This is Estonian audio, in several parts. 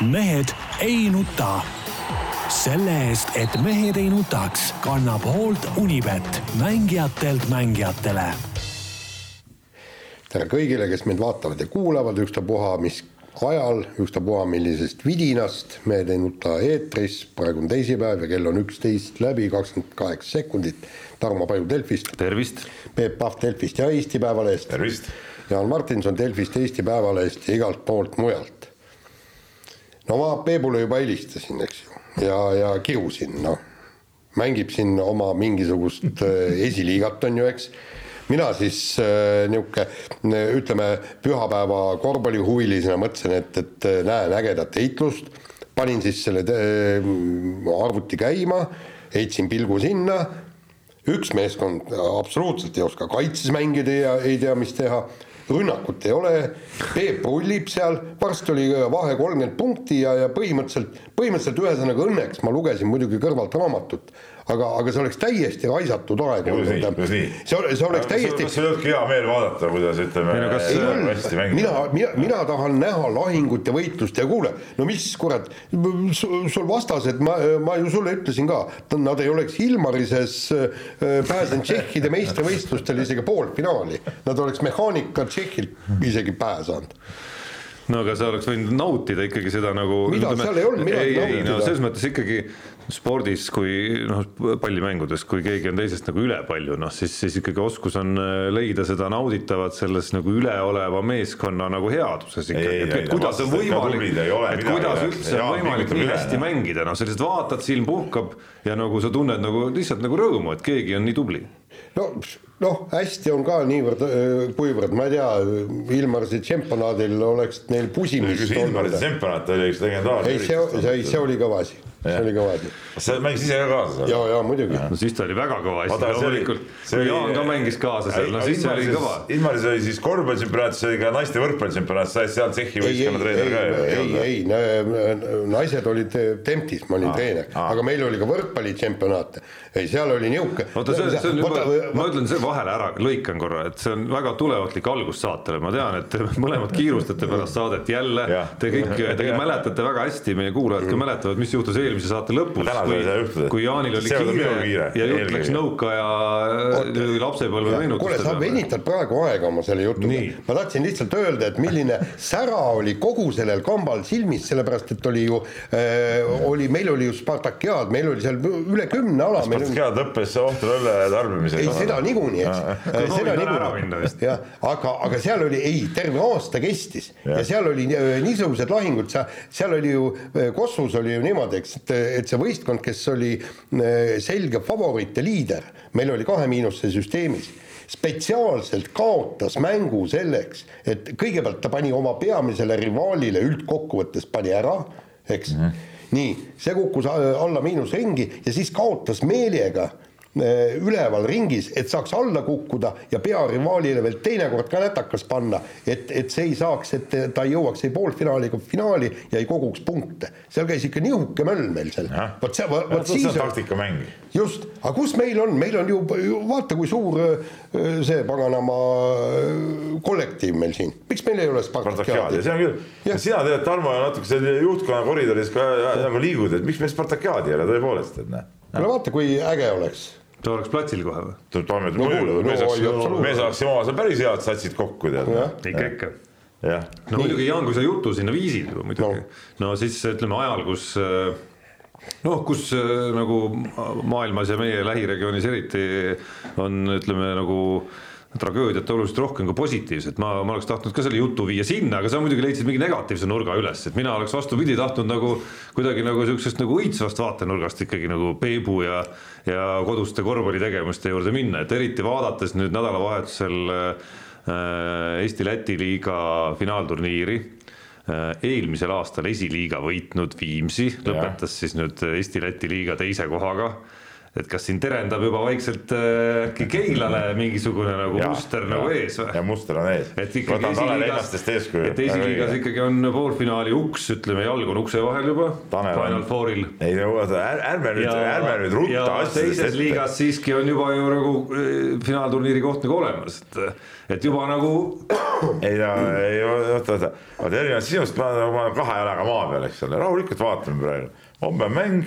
mehed ei nuta. selle eest, et mehed ei nutaks, kannab hoolt Unibet, mängijatelt mängijatele. tere kõigile, kes meid vaatavad ja kuulavad, ükstapuha mis ajal, ükstapuha millisest vidinast, Mehed ei nuta eetris, praegu on teisipäev ja kell on üksteist läbi, kakskümmend kaheksa sekundit. Tarmo Paju Delfist. tervist. Peep Pahv Delfist ja Eesti Päevalehest. tervist. Jaan Martinson Delfist, Eesti Päevalehest ja igalt poolt mujalt no ma Peebule juba helistasin, eks ju, ja, ja kirusin, noh. mängib siin oma mingisugust äh, esiliigat, on ju, eks. mina siis äh, niisugune, ütleme, pühapäeva korvpallihuvilisena mõtlesin, et, et äh, näen ägedat heitlust. panin siis selle arvuti käima, heitsin pilgu sinna. üks meeskond absoluutselt ei oska kaitses mängida ja ei tea, mis teha rünnakut ei ole, Peep rullib seal, varsti oli vahe kolmkümmend punkti ja, ja põhimõtteliselt, põhimõtteliselt ühesõnaga õnneks ma lugesin muidugi kõrvalt raamatut, aga, aga see oleks täiesti raisatud aeg olnud. see, see oleks täiesti. kas sul ei olnudki hea meel vaadata, kuidas ütleme mängida? mina, mina, mina tahan näha lahingut ja võitlust ja kuule, no mis kurat, sul vastased, ma, ma ju sulle ütlesin ka, nad ei oleks Ilmarises äh, pääsenud Tšehhide meistrivõistlustel isegi poolfinaali, nad oleks mehaanika Tšehhilt isegi pääsenud no aga sa oleks võinud nautida ikkagi seda nagu. mida, seal ei olnud midagi nautida. ei no selles mõttes ikkagi spordis, kui noh, pallimängudes, kui keegi on teisest nagu üle palju, noh siis, siis ikkagi oskus on äh, leida seda nauditavat selles nagu üleoleva meeskonna nagu headuses ikkagi, et, et kuidas on võimalik, et kuidas üldse on võimalik nii hästi mängida, noh, sa lihtsalt vaatad, silm puhkab ja nagu sa tunned nagu lihtsalt nagu rõõmu, et keegi on nii tubli no noh, hästi on ka niivõrd, kuivõrd ma ei tea, Ilmarsi tšempionaadil oleks neil pusimist olnud. Ilmarsi tšempionaat oli üks legendaarne. ei, see, see, see oli kõva asi see oli kõva asi. sa mängisid ise ka kaasa seal? ja, ja muidugi. no siis ta oli väga kõva asi, loomulikult. Jaan ka mängis kaasa seal, no siis see oli kõva. Ilmaris oli siis korvpalličempionaat, see oli ka naiste võrkpalličempionaat, sa olid seal Tšehhi võistkonna treener ka ju. ei, ei, naised olid Temptis, ma olin treener, aga meil oli ka võrkpalličempionaate. Ei, seal oli nihuke. oota, see, see on juba, ma ütlen see vahele ära, lõikan korra, et see on väga tuleohtlik algus saatele, ma tean, et mõlemad kiirustate pärast saadet jälle. Te kõik, te mäletate väga hästi, meie kuulajad ka mäletavad, mis juhtus eelmisel eelmise saate lõpus, kui, kui Jaanil oli kiire, kiire ja jutt läks nõukaaja lapsepõlve meenutustele. kuule, sa venitad praegu aega oma selle jutuga. ma tahtsin lihtsalt öelda, et milline sära oli kogu sellel kambal silmis, sellepärast et oli ju äh,, oli, meil oli ju Spartakiaad, meil oli seal üle kümne ala. Spartakiaad õppes ohtra õlle tarbimisega. ei, seda niikuinii, eks. seda niikuinii, jah, aga, aga seal oli, ei, terve aasta kestis ja, ja seal oli äh, niisugused lahingud, seal oli ju, äh, Kosovos oli ju niimoodi, eks, et, et see võistkond, kes oli äh, selge favoriit ja liider, meil oli kahe miinusse süsteemis spetsiaalselt kaotas mängu selleks, et kõigepealt ta pani oma peamisele rivaalile üldkokkuvõttes pani ära, eks mm. -hmm. Nii, see kukkus alla miinusringi ja siis kaotas meelega üleval ringis, et saaks alla kukkuda ja pearivaalile veel teinekord ka nätakas panna, et, et see ei saaks, et ta ei jõuaks ei poolfinaali ega finaali ja ei koguks punkte. seal käis ikka nihuke möll meil seal. vot see, vot siis. taktikamäng. just, aga kus meil on, meil on ju, ju vaata, kui suur eh, see paganama eh, kollektiiv meil siin, miks meil ei ole Spartakiaadi? see on küll, sina tead, Tarmo, natuke seal juhtkonna koridoris ka nagu liigud, et miks meil Spartakiaadi ei ole tõepoolest, et noh. kuule vaata, kui äge oleks ta oleks platsil kohe või? no, muidugi, me saaks, me saaksime omavahel päris head satsid kokku tead. ikka, ikka. no muidugi Jaan, kui sa jutu sinna viisid ju muidugi no., no siis ütleme ajal, kus noh, kus nagu maailmas ja meie lähiregioonis eriti on, ütleme nagu tragöödiat oluliselt rohkem kui positiivset, ma, ma oleks tahtnud ka selle jutu viia sinna, aga sa muidugi leidsid mingi negatiivse nurga üles, et mina oleks vastupidi tahtnud nagu kuidagi nagu siuksest nagu õitsvast vaatenurgast ikkagi nagu Peebu ja ja koduste korvpallitegevuste juurde minna, et eriti vaadates nüüd nädalavahetusel äh, Eesti-Läti liiga finaalturniiri äh, eelmisel aastal esiliiga võitnud Viimsi lõpetas ja. siis nüüd Eesti-Läti liiga teise kohaga et kas siin terendab juba vaikselt äh, äkki Keilale mingisugune nagu Ja, muster ja. nagu ees või? ja muster on ees. et ikkagi esiliigas, et esiliigas ikkagi on poolfinaali uks, ütleme, jalg on ukse vahel juba Final Fouril. ei no oota, är- ärme nüüd, ärme nüüd rutta ja asjadest teises ette. liigas siiski on juba ju nagu eh, finaalturniiri koht nagu olemas, et, et juba nagu ei no, ei oota, oota, vaata erinevalt sinust ma olen kahe jalaga maa peal, eks ole, rahulikult vaatame praegu, homme on mäng.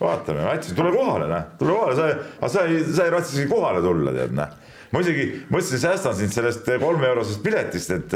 Vaatame, ma ütlesin, tule kohale, näe, tule kohale, sa, aga sa ei, sa ei raatsinud isegi kohale tulla, tead, näe ma isegi mõtlesin, säästan sind sellest kolme eurosest piletist, et,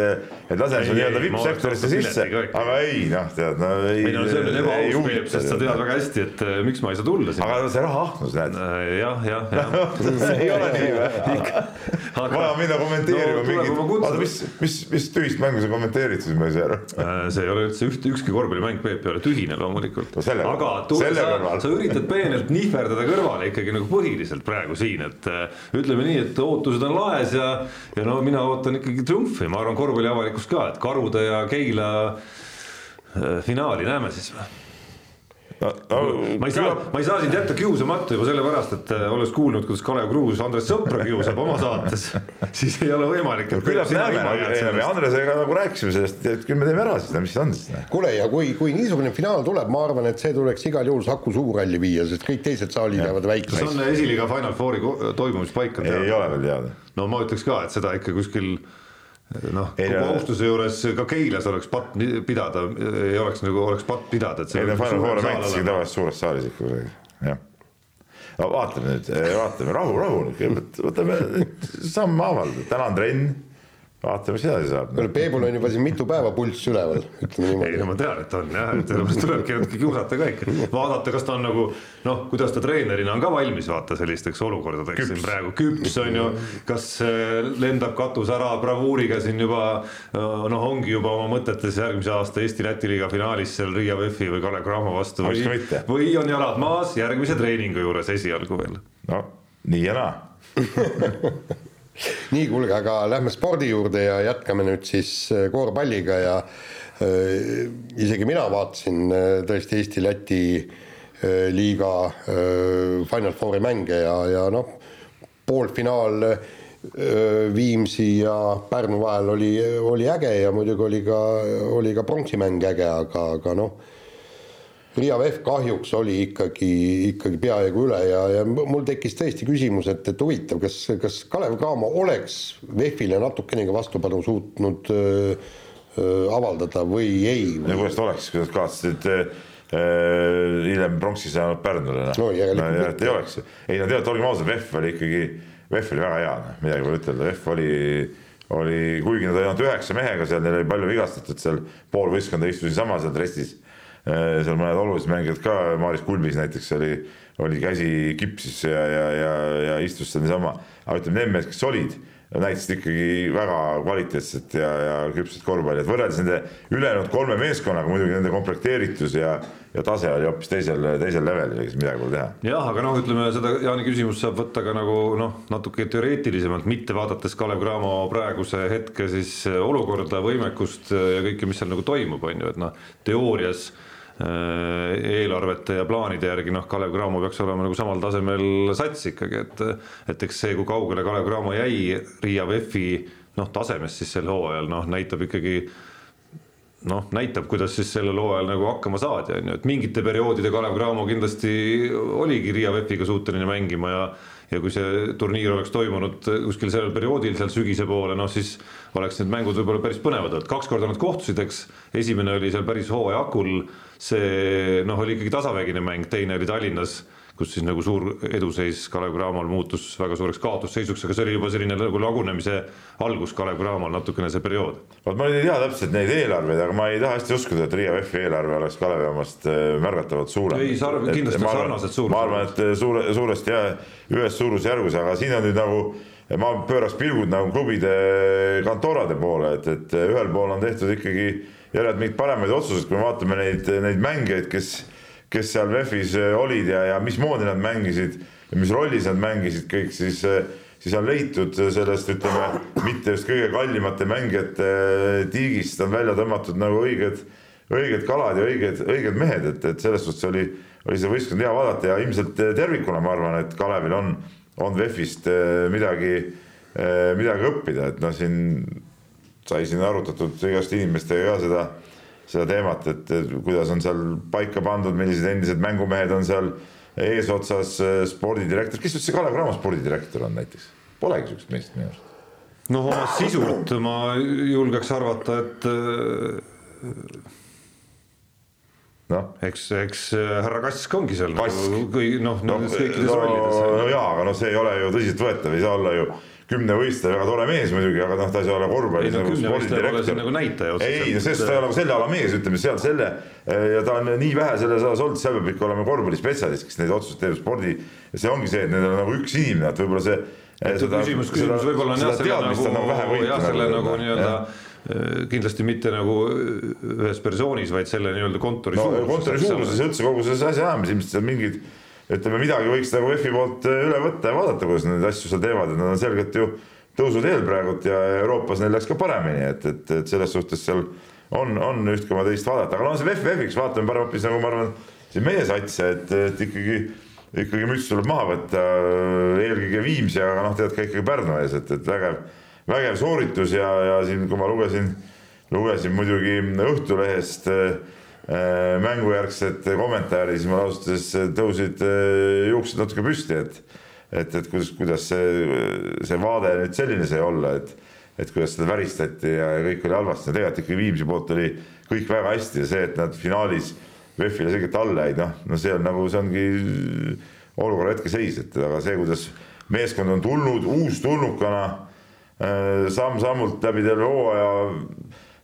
et lasen su nii-öelda vippsektorisse sisse, aga ei noh, tead, no ei. ei no see on nüüd ebaaus Peep, sest sa tead väga hästi, et eh, miks ma ei saa tulla sinna. aga see rahaahnus, näed. jah, jah, jah. ei ole nii või? vaja minna kommenteerima mingit oota, mis, mis, mis tühist mängu sa kommenteerid siis, ma ei saa aru. Äh, see ei ole üldse üht, ükski korvpallimäng Peep ei ole tühine loomulikult. Aga tule, sa, sa üritad peenelt nihverdada kõrvale ikkagi nagu põhiliselt praegu siin, et ütleme nii, et ootused on laes ja, ja no mina ootan ikkagi triumfi, ma arvan, korvpalliavalikkus ka, et Karude ja Keila äh, finaali näeme siis või? Ma ei saa, ma ei saa sind jätta kiusamata juba sellepärast, et äh, olles kuulnud, kuidas Kalev Kruus Andres Sõpra kiusab oma saates, siis ei ole võimalik. küllap näeme, me Andresega nagu rääkisime sellest, et küll me teeme ära siis, mis see on siis. kuule, ja kui, kui niisugune finaal tuleb, ma arvan, et see tuleks igal juhul Saku Suurhalli viia, sest kõik teised saalid jäävad kas väikseks on esiliiga Final Fouri toimumispaik on ei teada? ole veel teada. no ma ütleks ka, et seda ikka kuskil noh, kogu austuse juures ka Keilas oleks patt pidada, ei oleks nagu oleks patt pidada, ei no Final Four olema. tavaliselt suures saalis ikka kuidagi, jah. no vaatame nüüd, vaatame, rahu, rahu, kõigepealt võtame sammhaaval, täna on trenn, vaatame, mis edasi saab. kuule, Peebul on juba siin mitu päeva pulss üleval, ütleme ei no niimoodi. ma tean, et on jah, et sellepärast tulebki natuke kiusata ka ikka, vaadata, kas ta on nagu noh, kuidas ta treenerina on ka valmis vaata sellisteks olukordadeks siin praegu, küps on ju, kas äh, lendab katus ära bravuuriga siin juba äh, noh, ongi juba oma mõtetes järgmise aasta Eesti-Läti liiga finaalis seal Riia VEF-i või Kalev Cramo vastu või või on jalad maas järgmise treeningu juures esialgu veel no nii ja naa. nii, kuulge, aga lähme spordi juurde ja jätkame nüüd siis äh, korvpalliga ja äh, isegi mina vaatasin äh, tõesti Eesti-Läti äh, liiga äh, Final Fouri mänge ja, ja noh, poolfinaal äh, Viimsi ja Pärnu vahel oli, oli äge ja muidugi oli ka, oli ka pronksimäng äge, aga, aga noh Riia VEF kahjuks oli ikkagi, ikkagi peaaegu üle ja, ja mul tekkis tõesti küsimus, et, et huvitav, kas, kas Kalev Cramo oleks VEF-ile natukenegi vastupanu suutnud öö, öö, avaldada või ei no kuidas ta oleks, kuidas kavatsesid äh, hiljem pronksi saanud Pärnule noh. No järelikult ei oleks. ei no tead, olgem ausad, VEF oli ikkagi, VEF oli väga hea, noh midagi pole ütelda, VEF oli, oli, kuigi nad olid ainult üheksa mehega seal, neil oli palju vigastatud seal, pool võistkonda istus niisama seal dressis. Seal mõned olulised mängijad ka, Maris Kulbis näiteks oli, oli käsi kipsis ja, ja, ja, ja istus seal niisama, aga ütleme, need mehed, kes olid näitasid ikkagi väga kvaliteetset ja, ja küpset korvpalli, et võrreldes nende ülejäänud kolme meeskonnaga muidugi nende komplekteeritus ja, ja tase oli hoopis teisel, teisel levelil, siis midagi pole teha. jah, aga noh, ütleme seda Jaani küsimust saab võtta ka nagu noh, natuke teoreetilisemalt, mitte vaadates Kalev Cramo praeguse hetke siis olukorda, võimekust ja kõike, mis seal nagu toimub, on ju, et noh, teoorias äh, eelarvete ja plaanide järgi noh, Kalev Cramo peaks olema nagu samal tasemel sats ikkagi, et et eks see, kui kaugele Kalev Cramo jäi Riia VEF-i noh, tasemest siis sel hooajal noh, näitab ikkagi noh, näitab, kuidas siis sellel hooajal nagu hakkama saadi, on ju, et mingite perioodide Kalev Cramo kindlasti oligi Riia VEF-iga suuteline mängima ja ja kui see turniir oleks toimunud kuskil sellel perioodil seal sügise poole, noh siis oleks need mängud võib-olla päris põnevad olnud, kaks korda nad kohtusid, eks, esimene oli seal päris hooaja hakul, see noh, oli ikkagi tasavägine mäng, teine oli Tallinnas kus siis nagu suur eduseis Kalev Cramol muutus väga suureks kaotusseisuks, aga see oli juba selline nagu lagunemise algus Kalev Cramol natukene see periood vot ma nüüd ei tea täpselt neid eelarveid, aga ma ei taha hästi uskuda, et Riia VEF-i eelarve oleks Kalevi omast äh, märgatavalt suurem. Ei, kindlasti on sarnased suurusjärgud. ma arvan, et äh, suure, suuresti jah, ühes suurusjärgus, aga siin on nüüd nagu ma pööraks pilgud nagu klubide kantorade poole, et, et ühel pool on tehtud ikkagi järjelt mingeid paremaid otsuseid, kui me vaatame neid, neid mängijaid, kes, kes seal VEF-is olid ja, ja mismoodi nad mängisid ja mis rollis nad mängisid kõik, siis, siis on leitud sellest, ütleme, mitte just kõige kallimate mängijate tiigist on välja tõmmatud nagu õiged, õiged kalad ja õiged, õiged mehed, et, et selles suhtes oli, oli seda võistkonda hea vaadata ja ilmselt tervikuna ma arvan, et Kalevil on, on VEF-ist midagi, midagi õppida, et noh, siin sai siin arutatud igaste inimestega ka seda, seda teemat, et kuidas on seal paika pandud, millised endised mängumehed on seal eesotsas, spordidirektor, kes üldse Kalev Cramo spordidirektor on näiteks? Polegi sihukest meest minu arust. noh, oma sisult ma julgeks arvata, et noh, eks, eks härra Kask ongi seal Kask. nagu kõi- noh no, no, kõikides no, rollides. no jaa, aga noh, see ei ole ju tõsiseltvõetav, ei saa olla ju kümnevõistleja, väga tore mees muidugi, aga noh, ta ei saa olla korvpallis no nagu spordidirektor. nagu näitaja ei, no sest ta ei ole nagu selle ala mees, ütleme seal selle ja ta on nii vähe selles alas olnud, seal peab ikka olema korvpallispetsialist, kes neid otsuseid teeb spordi. see ongi see, et need on nagu üks inimene, et võib-olla see. et küsimus, küsimus võib-olla on jah selle nagu, jah, selle nagu nii-öelda kindlasti mitte nagu ühes persoonis, vaid selle nii-öelda kontori no suuruses, kontori suuruses üldse kogu selles asjaajamises ilmselt seal mingid ütleme, midagi võiks nagu VEF-i poolt äh, üle võtta ja vaadata, kuidas neid asju seal teevad, et nad on selgelt ju tõusuteel praegult ja Euroopas neil läks ka paremini, et, et, et selles suhtes seal on, on üht koma teist vaadata, aga no see VEF VEF-iks vaatame parem hoopis nagu ma arvan, siin meie satsi, et, et ikkagi, ikkagi müts tuleb maha võtta eelkõige Viimsi, aga noh, tead ka ikkagi Pärnu ees, et, et vägev, vägev sooritus ja, ja siin, kui ma lugesin, lugesin muidugi Õhtulehest äh, mängujärgset kommentaari, siis mul ausalt öeldes tõusid äh, juuksed natuke püsti, et et, et kuidas, kuidas see, see vaade nüüd selline sai olla, et et kuidas seda väristati ja kõik oli halvasti. Tegelikult ikkagi Viimsi poolt oli kõik väga hästi ja see, et nad finaalis VEF-ile selgelt alla jäid, noh, no see on nagu, see ongi olukorra hetkeseis, et aga see, kuidas meeskond on tulnud uustulnukana äh, samm-sammult läbi terve hooaja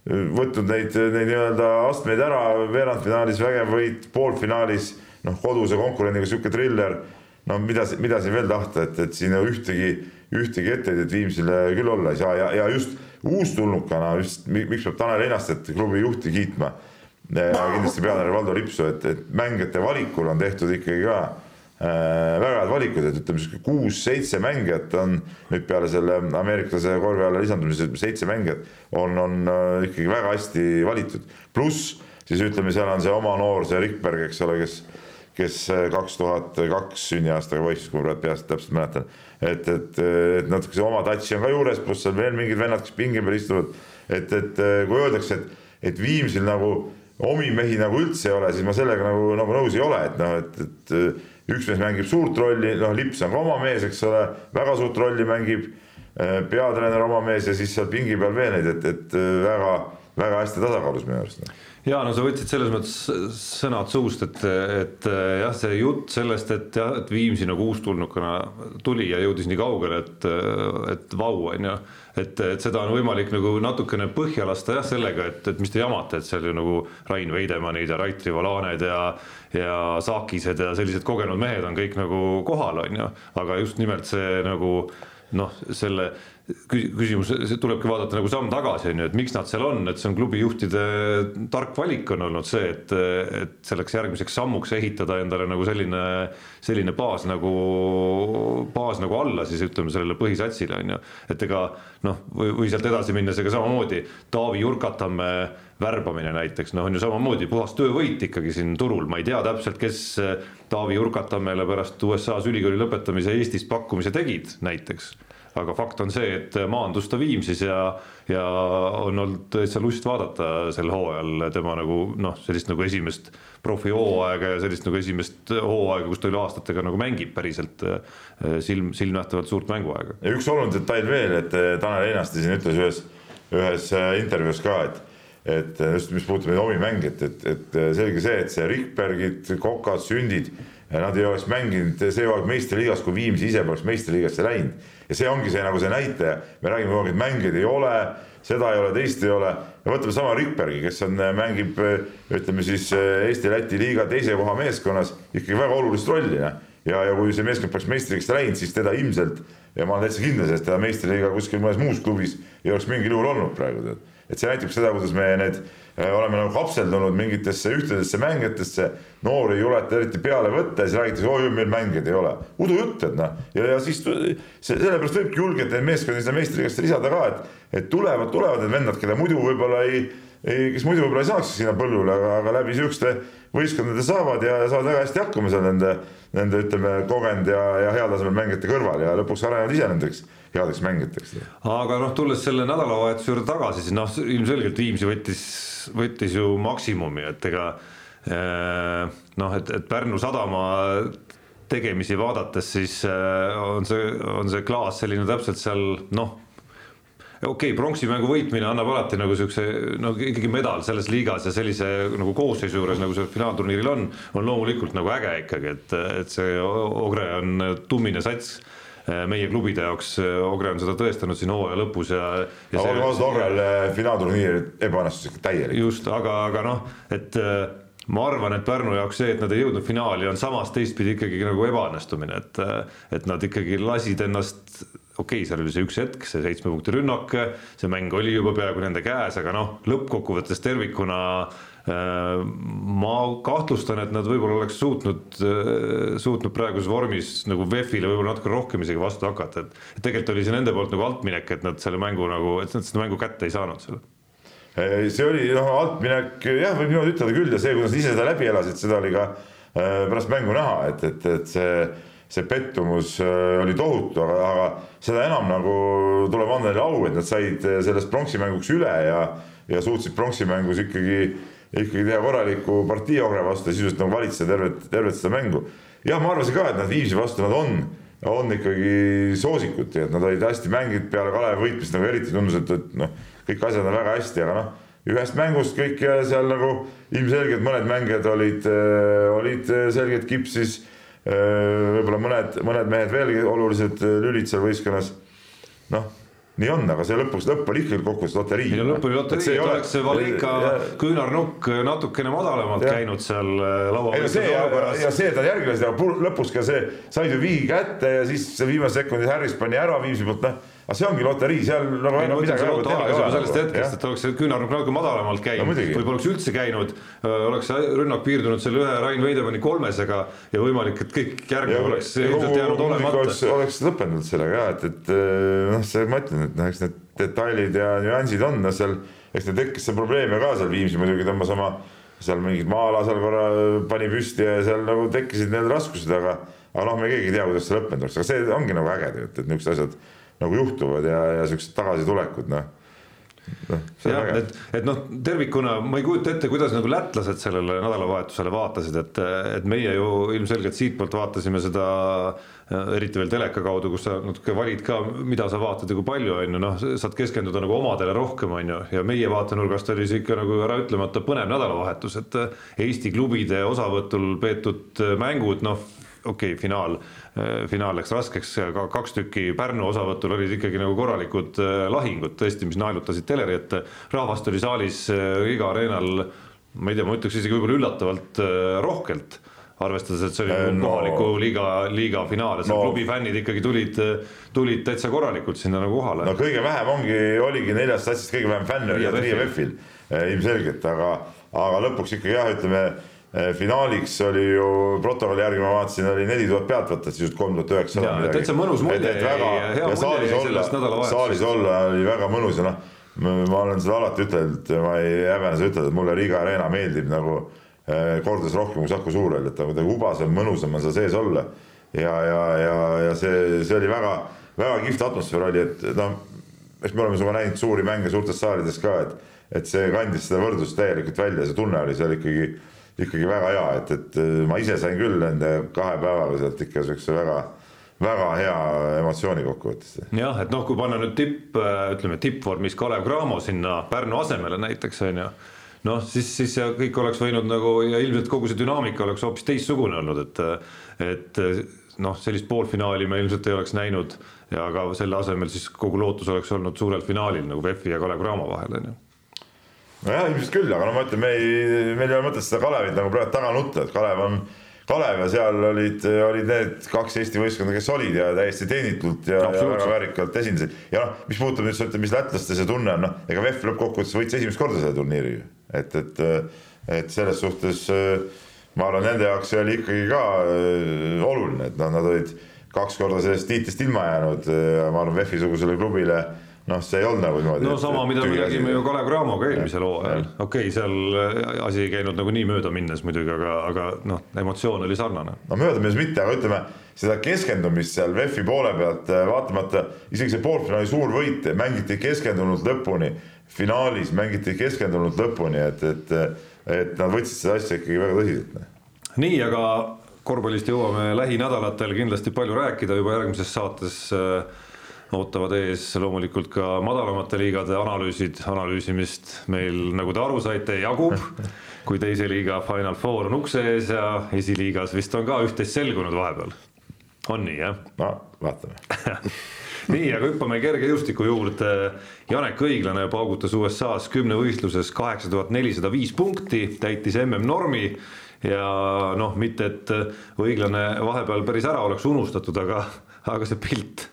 võtnud neid, neid nii-öelda astmeid ära, veerandfinaalis vägev võit, poolfinaalis noh, koduse konkurendiga sihuke triller. no mida, mida siin veel tahta, et, et siin ühtegi, ühtegi etteheidet Viimsile küll olla ei saa ja, ja just uustulnukana just miks peab Tanel Einastet, klubi juhti kiitma. ja kindlasti peatreener Valdo Lipsu, et, et mängijate valikul on tehtud ikkagi ka äh, väga head valikud, et ütleme sihuke kuus-seitse mängijat on nüüd peale selle ameeriklase korvi alla lisandumise seitse mängijat on, on äh, ikkagi väga hästi valitud. pluss siis ütleme, seal on see oma noor, see Rikberg, eks ole, kes, kes kaks tuhat kaks sünniaastaga poiss, kui ma praegu peast täpselt mäletan. et, et, et natuke see oma touch'i on ka juures, pluss seal veel mingid vennad, kes pingi peal istuvad. et, et kui öeldakse, et, et Viimsil nagu omi mehi nagu üldse ei ole, siis ma sellega nagu, nagu nõus ei ole, et noh, et, et üks mees mängib suurt rolli, noh, Lips on ka oma mees, eks ole, väga suurt rolli mängib. peatreener oma mees ja siis seal pingi peal veel neid, et, et väga, väga hästi tasakaalus minu arust ja no sa võtsid selles mõttes sõnad suust, et, et jah, see jutt sellest, et jah, et Viimsi nagu uustulnukana tuli ja jõudis nii kaugele, et, et vau, on ju. et, et seda on võimalik nagu natukene põhja lasta jah, sellega, et, et mis te jamate, et seal ju nagu Rain Veidemannid ja Rait Rivalaned ja ja Saakised ja sellised kogenud mehed on kõik nagu kohal, on ju, aga just nimelt see nagu noh, selle küsimus, see tulebki vaadata nagu samm tagasi, on ju, et miks nad seal on, et see on klubi juhtide tark valik on olnud see, et, et selleks järgmiseks sammuks ehitada endale nagu selline, selline baas nagu, baas nagu alla siis ütleme sellele põhisatsile on ju. et ega noh, või, või sealt edasi minnes, ega samamoodi Taavi Jurkatamme värbamine näiteks, noh, on ju samamoodi puhas töövõit ikkagi siin turul, ma ei tea täpselt, kes Taavi Jurkatammele pärast USA-s ülikooli lõpetamise Eestis pakkumise tegid näiteks aga fakt on see, et maandus ta Viimsis ja, ja on olnud täitsa lust vaadata sel hooajal tema nagu noh, sellist nagu esimest profihooaega ja sellist nagu esimest hooaega, kus ta üle aastatega nagu mängib päriselt silm, silmnähtavalt suurt mänguaega. ja üks oluline detail veel, et Tanel Einaste siin ütles ühes, ühes intervjuus ka, et et just, mis puudutab neid omi mänge, et, et, et selge see, et see Rikbergid, Kokad, Sündid, nad ei oleks mänginud see hooaeg meistriliigas, kui Viimsi ise poleks meistriliigasse läinud. ja see ongi see nagu see näitaja, me räägime kogu aeg, et mängijaid ei ole, seda ei ole, teist ei ole. ja võtame sama Rikbergi, kes on, mängib ütleme siis Eesti-Läti liiga teise koha meeskonnas ikkagi väga olulist rolli, noh. ja, ja kui see meeskond peaks meistriks läinud, siis teda ilmselt ja ma olen täitsa kindel selles, et teda meistriliiga kuskil mõnes muus klubis ei oleks mingil juhul olnud praegu tead et see näitab seda, kuidas me need oleme nagu kapseldunud mingitesse ühtedesse mängijatesse, noori ei juleta eriti peale võtta ja siis räägitakse, oi meil mängijaid ei ole. udujutt, et noh, ja, ja siis sellepärast võibki julgelt neid meeskondi sinna meistriliigasse lisada ka, et, et tulevad, tulevad need vennad, keda muidu võib-olla ei, kes muidu võib-olla ei saaks sinna põllule, aga, aga läbi siukeste võistkondade saavad ja saavad väga hästi hakkama seal nende, nende ütleme, kogenud ja, ja heal tasemel mängijate kõrval ja lõpuks arenevad ise nendeks headeks mängijateks. aga noh, tulles selle nädalavahetuse juurde tagasi, siis noh, ilmselgelt Viimsi võttis, võttis ju maksimumi, et ega eh, noh, et, et Pärnu sadama tegemisi vaadates, siis eh, on see, on see klaas selline täpselt seal noh okei okay,, pronksi mängu võitmine annab alati nagu siukse no ikkagi medal selles liigas ja sellise nagu koosseisu juures, nagu see finaalturniiril on, on loomulikult nagu äge ikkagi, et, et see Ogre on tummine sats meie klubide jaoks, äh, Ogre on seda tõestanud siin hooaja lõpus ja, ja. aga ausad, Ogrel äh, finaalturniir ebaõnnestus ikka täielikult. just, aga, aga noh, et ma arvan, et Pärnu jaoks see, et nad ei jõudnud finaali, on samas teistpidi ikkagi nagu ebaõnnestumine, et, et nad ikkagi lasid ennast okei okay,, seal oli see üks hetk, see seitsme punkti rünnak, see mäng oli juba peaaegu nende käes, aga noh, lõppkokkuvõttes tervikuna äh, Äh, ma kahtlustan, et nad võib-olla oleks suutnud, äh, suutnud praeguses vormis nagu VEF-ile võib-olla natuke rohkem isegi vastu hakata, et. tegelikult oli see nende poolt nagu altminek, et nad selle mängu nagu, et nad seda mängu kätte ei saanud selle see oli noh, altminek jah, võib niimoodi ütelda küll ja see, kuidas ise seda läbi elasid, seda oli ka äh, pärast mängu näha, et, et, et see, see pettumus oli tohutu, aga, aga seda enam nagu tuleb anda neile au, et nad said sellest pronksimänguks üle ja, ja suutsid pronksimängus ikkagi ikkagi teha korraliku partii Ogre vastu ja sisuliselt nagu valitseda tervet, tervet seda mängu. jah, ma arvasin ka, et nad Viimsi vastu nad on, on ikkagi soosikud ja et nad olid hästi mänginud peale Kalevi võitmist nagu eriti tundus, et, et noh, kõik asjad on väga hästi, aga noh, ühest mängust kõik seal nagu ilmselgelt mõned mängijad olid, äh, olid selgelt kipsis. Äh, võib-olla mõned, mõned mehed veelgi olulised lülid seal võistkonnas. noh nii on, aga see lõpuks lõpp oli ikkagi kokkuvõttes loterii. ei no lõpp oli loterii, et oleks see Valika küünarnukk natukene madalamalt ja. käinud seal äh, laua peal. ja, ja, ja see, järgi lasid, aga lõpus ka see, said ju viigi kätte ja siis viimasel sekundil Harris pani ära Viimsi poolt, noh aga see ongi loterii, seal nagu ei, no, midagi nagu teha ei ole. sellest hetkest, et oleks see küünarnukk natuke madalamalt käinud no,, võib-olla oleks üldse käinud, oleks rünnak piirdunud selle ühe Rain Veidemanni kolmesega ja võimalik, et kõik järgnev oleks ilmselt jäänud olemata. oleks, oleks lõppenud sellega jah, et, et noh, see ma ütlen, et noh, eks need detailid ja nüansid on, no seal, eks neil tekkis see probleeme ka seal Viimsi muidugi tõmbas oma seal mingid maa-ala seal korra pani püsti ja seal nagu tekkisid need raskused, aga aga noh, me keegi ei tea, kuidas see lõppenud oleks, aga see ongi nagu äge tegelikult, et niisugused asjad nagu juhtuvad ja, ja siuksed tagasitulekud, noh. No,. jah, et, et noh, tervikuna ma ei kujuta ette, kuidas nagu lätlased sellele nädalavahetusele vaatasid, et, et meie ju ilmselgelt siitpoolt vaatasime seda eriti veel teleka kaudu, kus sa natuke valid ka, mida sa vaatad ja kui palju on ju, noh, saad keskenduda nagu omadele rohkem, on ju, ja meie vaatenurgast oli see ikka nagu ära ütlemata põnev nädalavahetus, et Eesti klubide osavõtul peetud mängud, noh okei okay,, finaal, äh, finaal läks raskeks, aga kaks tükki Pärnu osavõtul olid ikkagi nagu korralikud äh, lahingud tõesti, mis naelutasid teleri ette. rahvast oli saalis äh, Riga areenal, ma ei tea, ma ütleks isegi võib-olla üllatavalt rohkelt arvestades, et see oli no. kohaliku liiga, liiga finaal ja seal no. klubi fännid ikkagi tulid, tulid täitsa korralikult sinna nagu kohale. no kõige vähem ongi, oligi neljast satsist kõige vähem fänne oli Riia VEF-il ilmselgelt, aga, aga lõpuks ikkagi jah, ütleme finaaliks oli ju protokolli järgi ma vaatasin, oli neli tuhat pealtvaatajat, sisuliselt kolm tuhat üheksasada. täitsa mõnus mulje jäi, hea mulje jäi sellest nädalavahetusest. saalis olla oli väga mõnus ja noh, ma olen seda alati ütelnud, ma ei häbene seda ütelda, et mulle Riga Arena meeldib nagu eh, kordades rohkem kui Saku Suurhall, et ta kuidagi ubasem, mõnusam on seal sees olla. ja, ja, ja, ja see, see oli väga, väga kihvt atmosfäär oli, et noh, eks me oleme sinuga näinud suuri mänge suurtes saalides ka, et, et see kandis seda võrdlust täielikult välja, see tunne oli seal ikkagi ikkagi väga hea, et, et äh, ma ise sain küll nende kahe päevaga sealt ikka siukse väga, väga hea emotsiooni kokkuvõttes. jah, et noh, kui panna nüüd tipp, äh, ütleme tippvormis Kalev Cramo sinna Pärnu asemele näiteks on ju noh, siis, siis see kõik oleks võinud nagu ja ilmselt kogu see dünaamika oleks hoopis teistsugune olnud, et, et noh, sellist poolfinaali me ilmselt ei oleks näinud ja aga selle asemel siis kogu lootus oleks olnud suurel finaalil nagu VEF-i ja Kalev Cramo vahel on ju nojah, ilmselt küll, aga no ma ütlen, me ei, meil ei ole mõtet seda Kalevit nagu praegu taga nutta, et Kalev on Kalev ja seal olid, olid need kaks Eesti võistkonda, kes olid ja täiesti teenitult ja, ja väga väärikalt esindasid. ja noh, mis puudutab nüüd seda, mis lätlaste see tunne on, noh, ega VEF lõppkokkuvõttes võitis esimest korda selle turniiri et, et, et selles suhtes ma arvan, nende jaoks see oli ikkagi ka äh, oluline, et noh, nad olid kaks korda sellest tiitlist ilma jäänud ja ma arvan, VEF-i sugusele klubile noh, see ei olnud nagu niimoodi. no sama, mida me nägime ju Kalev Cramoga eelmisel hooajal, okei okay,, seal asi ei käinud nagu nii möödaminnes muidugi, aga, aga noh, emotsioon oli sarnane. no möödaminnes mitte, aga ütleme seda keskendumist seal VEF-i poole pealt vaatamata, isegi see poolfinaali suur võit mängiti keskendunult lõpuni, finaalis mängiti keskendunult lõpuni, et, et, et nad võtsid seda asja ikkagi väga tõsiselt. Noh. nii, aga korvpallist jõuame lähinädalatel kindlasti palju rääkida, juba järgmises saates äh, ootavad ees loomulikult ka madalamate liigade analüüsid, analüüsimist meil, nagu te aru saite, jagub. kui teise liiga Final Four on ukse ees ja esiliigas vist on ka üht-teist selgunud vahepeal. on nii, jah? no vaatame nii, aga hüppame kergejõustiku juurde. Janek Õiglane paugutas USA-s kümnevõistluses kaheksa tuhat nelisada viis punkti, täitis MM-normi ja noh, mitte et õiglane vahepeal päris ära oleks unustatud, aga, aga see pilt,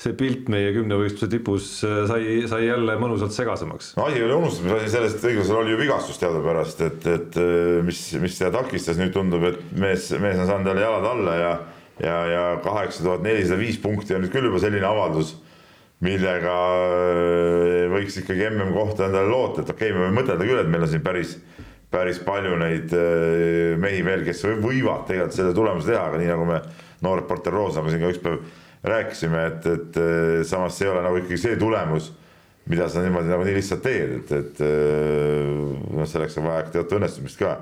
see pilt meie kümnevõistluse tipus sai, sai jälle mõnusalt segasemaks. no asi ei ole unustatud, asi sellest, õiglasel oli ju vigastus teadupärast, et, et mis, mis teda takistas, nüüd tundub, et mees, mees on saanud jälle jalad alla ja ja, ja kaheksa tuhat nelisada viis punkti on nüüd küll juba selline avaldus, millega võiks ikkagi mm kohta endale loota, et okei okay,, me võime mõtelda küll, et meil on siin päris päris palju neid äh, mehi veel, kes võivad tegelikult selle tulemuse teha, aga nii nagu me noor reporter Roosaga siin ka üks päev rääkisime, et, et äh, samas see ei ole nagu ikkagi see tulemus, mida sa niimoodi nagu nii lihtsalt teed, et, et äh, noh, selleks on vaja teatud õnnestumist ka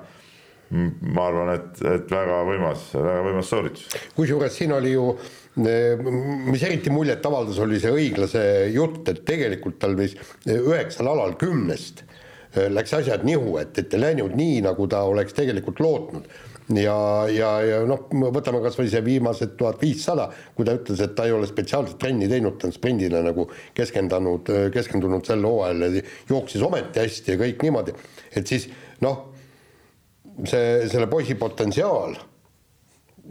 ma arvan, et, et väga võimas, väga võimas sooritus. kusjuures siin oli ju, mis eriti muljet avaldas, oli see õiglase jutt, et tegelikult tal vist üheksal alal kümnest läks asjad nihu, et, et ei läinud nii, nagu ta oleks tegelikult lootnud. Ja, ja, ja noh, võtame kasvõi see viimased tuhat viissada, kui ta ütles, et ta ei ole spetsiaalselt trenni teinud, ta on sprindile nagu keskendunud, keskendunud sel hooajal ja jooksis ometi hästi ja kõik niimoodi, et siis noh, see, selle poisi potentsiaal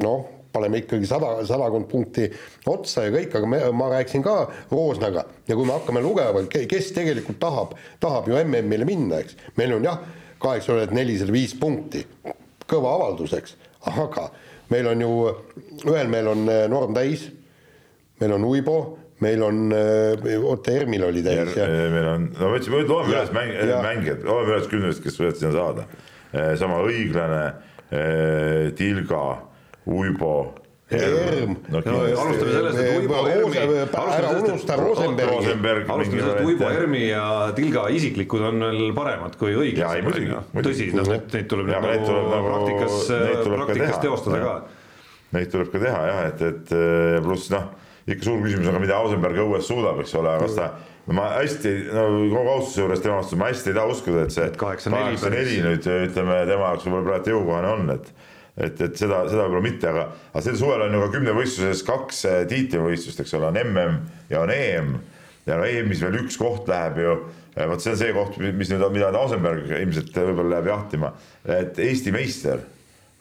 noh, paneme ikkagi sada, sadakond punkti otsa ja kõik, aga me, ma rääkisin ka Roosnaga ja kui me hakkame lugema, kes tegelikult tahab, tahab ju MM-ile minna, eks, meil on jah, kaheksa tuhat nelisada viis punkti, kõva avaldus, eks, aga meil on ju, ühel meil on eh, norm täis, meil on Uibo, meil on, eh, oota, Ermil oli täis ja. meil on, no võtsime, loeme üles mäng, mängijad, loeme üles kümnest, kes võivad sinna saada. Eh, sama õiglane, Tilga Uibo Erm. no alustame sellest, et Uibo Ermi, ära unusta Rosenbergi. alustame sellest, et Uibo Ermi ja Tilga isiklikud on veel paremad kui õiglased. tõsi, noh, neid tuleb nagu, nagu praktikas, praktikas teostada ka. Neid tuleb ka teha jah, et, et pluss noh, ikka suur küsimus on ka, mida Ausenberg õues suudab, eks ole, kas ta no ma hästi, no kogu austuse juures tema vastu, ma hästi ei taha uskuda, et see kaheksa neli nüüd ütleme tema jaoks võib-olla praegu jõukohane on, et et, et seda, seda võib-olla mitte, aga, aga sel suvel on ju ka kümnevõistluses kaks eh, tiitlivõistlust, eks ole, on mm ja on EM ja no EM-is veel üks koht läheb ju, eh, vot see on see koht, mis nüüd, mida Ausenberg ilmselt võib-olla läheb jahtima, et Eesti meister,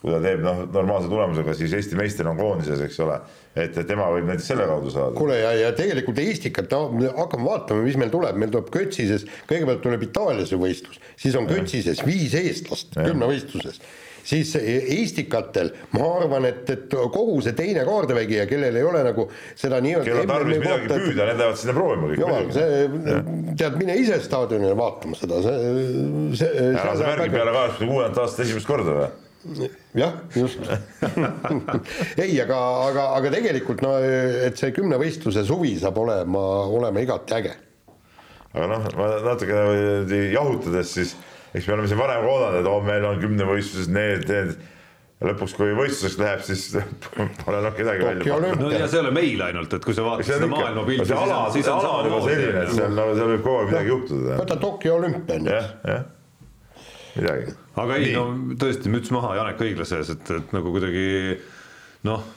kui ta teeb noh, normaalse tulemusega, siis Eesti meister on koondises, eks ole, et tema võib näiteks selle kaudu saada. kuule ja, ja tegelikult Eestikat hakkame vaatama, mis meil tuleb, meil tuleb Kötsises, kõigepealt tuleb Itaaliase võistlus, siis on Kötsises viis eestlast kümnevõistluses siis Eestikatel ma arvan, et, et kogu see teine kaardevägi ja kellel ei ole nagu seda nii-öelda kellel on tarvis midagi vaata, püüda, need lähevad sinna proovima kõik. jumal, see, tead, mine ise staadionile vaatama seda, see, see. ära sa märgi peale kaheksakümne kuuendat aastat esimest korda või? jah, just ei, aga, aga, aga tegelikult no, et see kümnevõistluse suvi saab olema, olema igati äge. aga noh, ma natukene jahutades siis eks me oleme siin varem ka oodanud, et oh, meil on kümnevõistluses need, need lõpuks, kui võistluseks läheb, siis pole noh kedagi välja panna. no ja see ei ole meil ainult, et kui sa vaatad seda maailmapilti, siis ala, siis on ala on juba selline, et seal, seal võib kogu aeg midagi juhtuda. võta Tokyo olümpia on ju. jah, jah, midagi. aga ei, no tõesti müts maha Janek Õiglase ees, et, et nagu kuidagi noh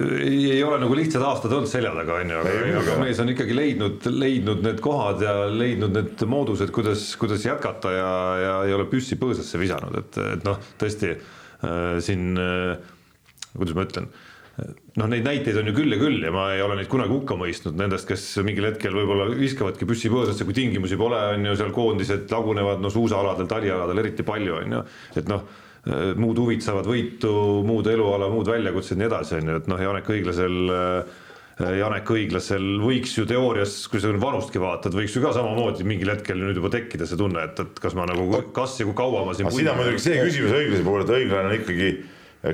ei, ei ole nagu lihtsad aastad olnud selja taga, on ju, aga, mees on ikkagi leidnud, leidnud need kohad ja leidnud need moodused, kuidas, kuidas jätkata ja, ja ei ole püssi põõsasse visanud, et, et noh, tõesti äh, siin äh,, kuidas ma ütlen noh, neid näiteid on ju küll ja küll ja ma ei ole neid kunagi hukka mõistnud nendest, kes mingil hetkel võib-olla viskavadki püssi põõsasse, kui tingimusi pole, on ju, seal koondised lagunevad, no suusaaladel, talialadel eriti palju, on ju, et noh muud huvid saavad võitu, muud eluala, muud väljakutsed ja nii edasi, on ju, et noh, Janek Õiglasel äh, Janek Õiglasel võiks ju teoorias, kui sa vanustki vaatad, võiks ju ka samamoodi mingil hetkel nüüd juba tekkida see tunne, et, et kas ma nagu, kas ja kui kaua ma siin. siin on muidugi see küsimus õiglase puhul, et õiglane on ikkagi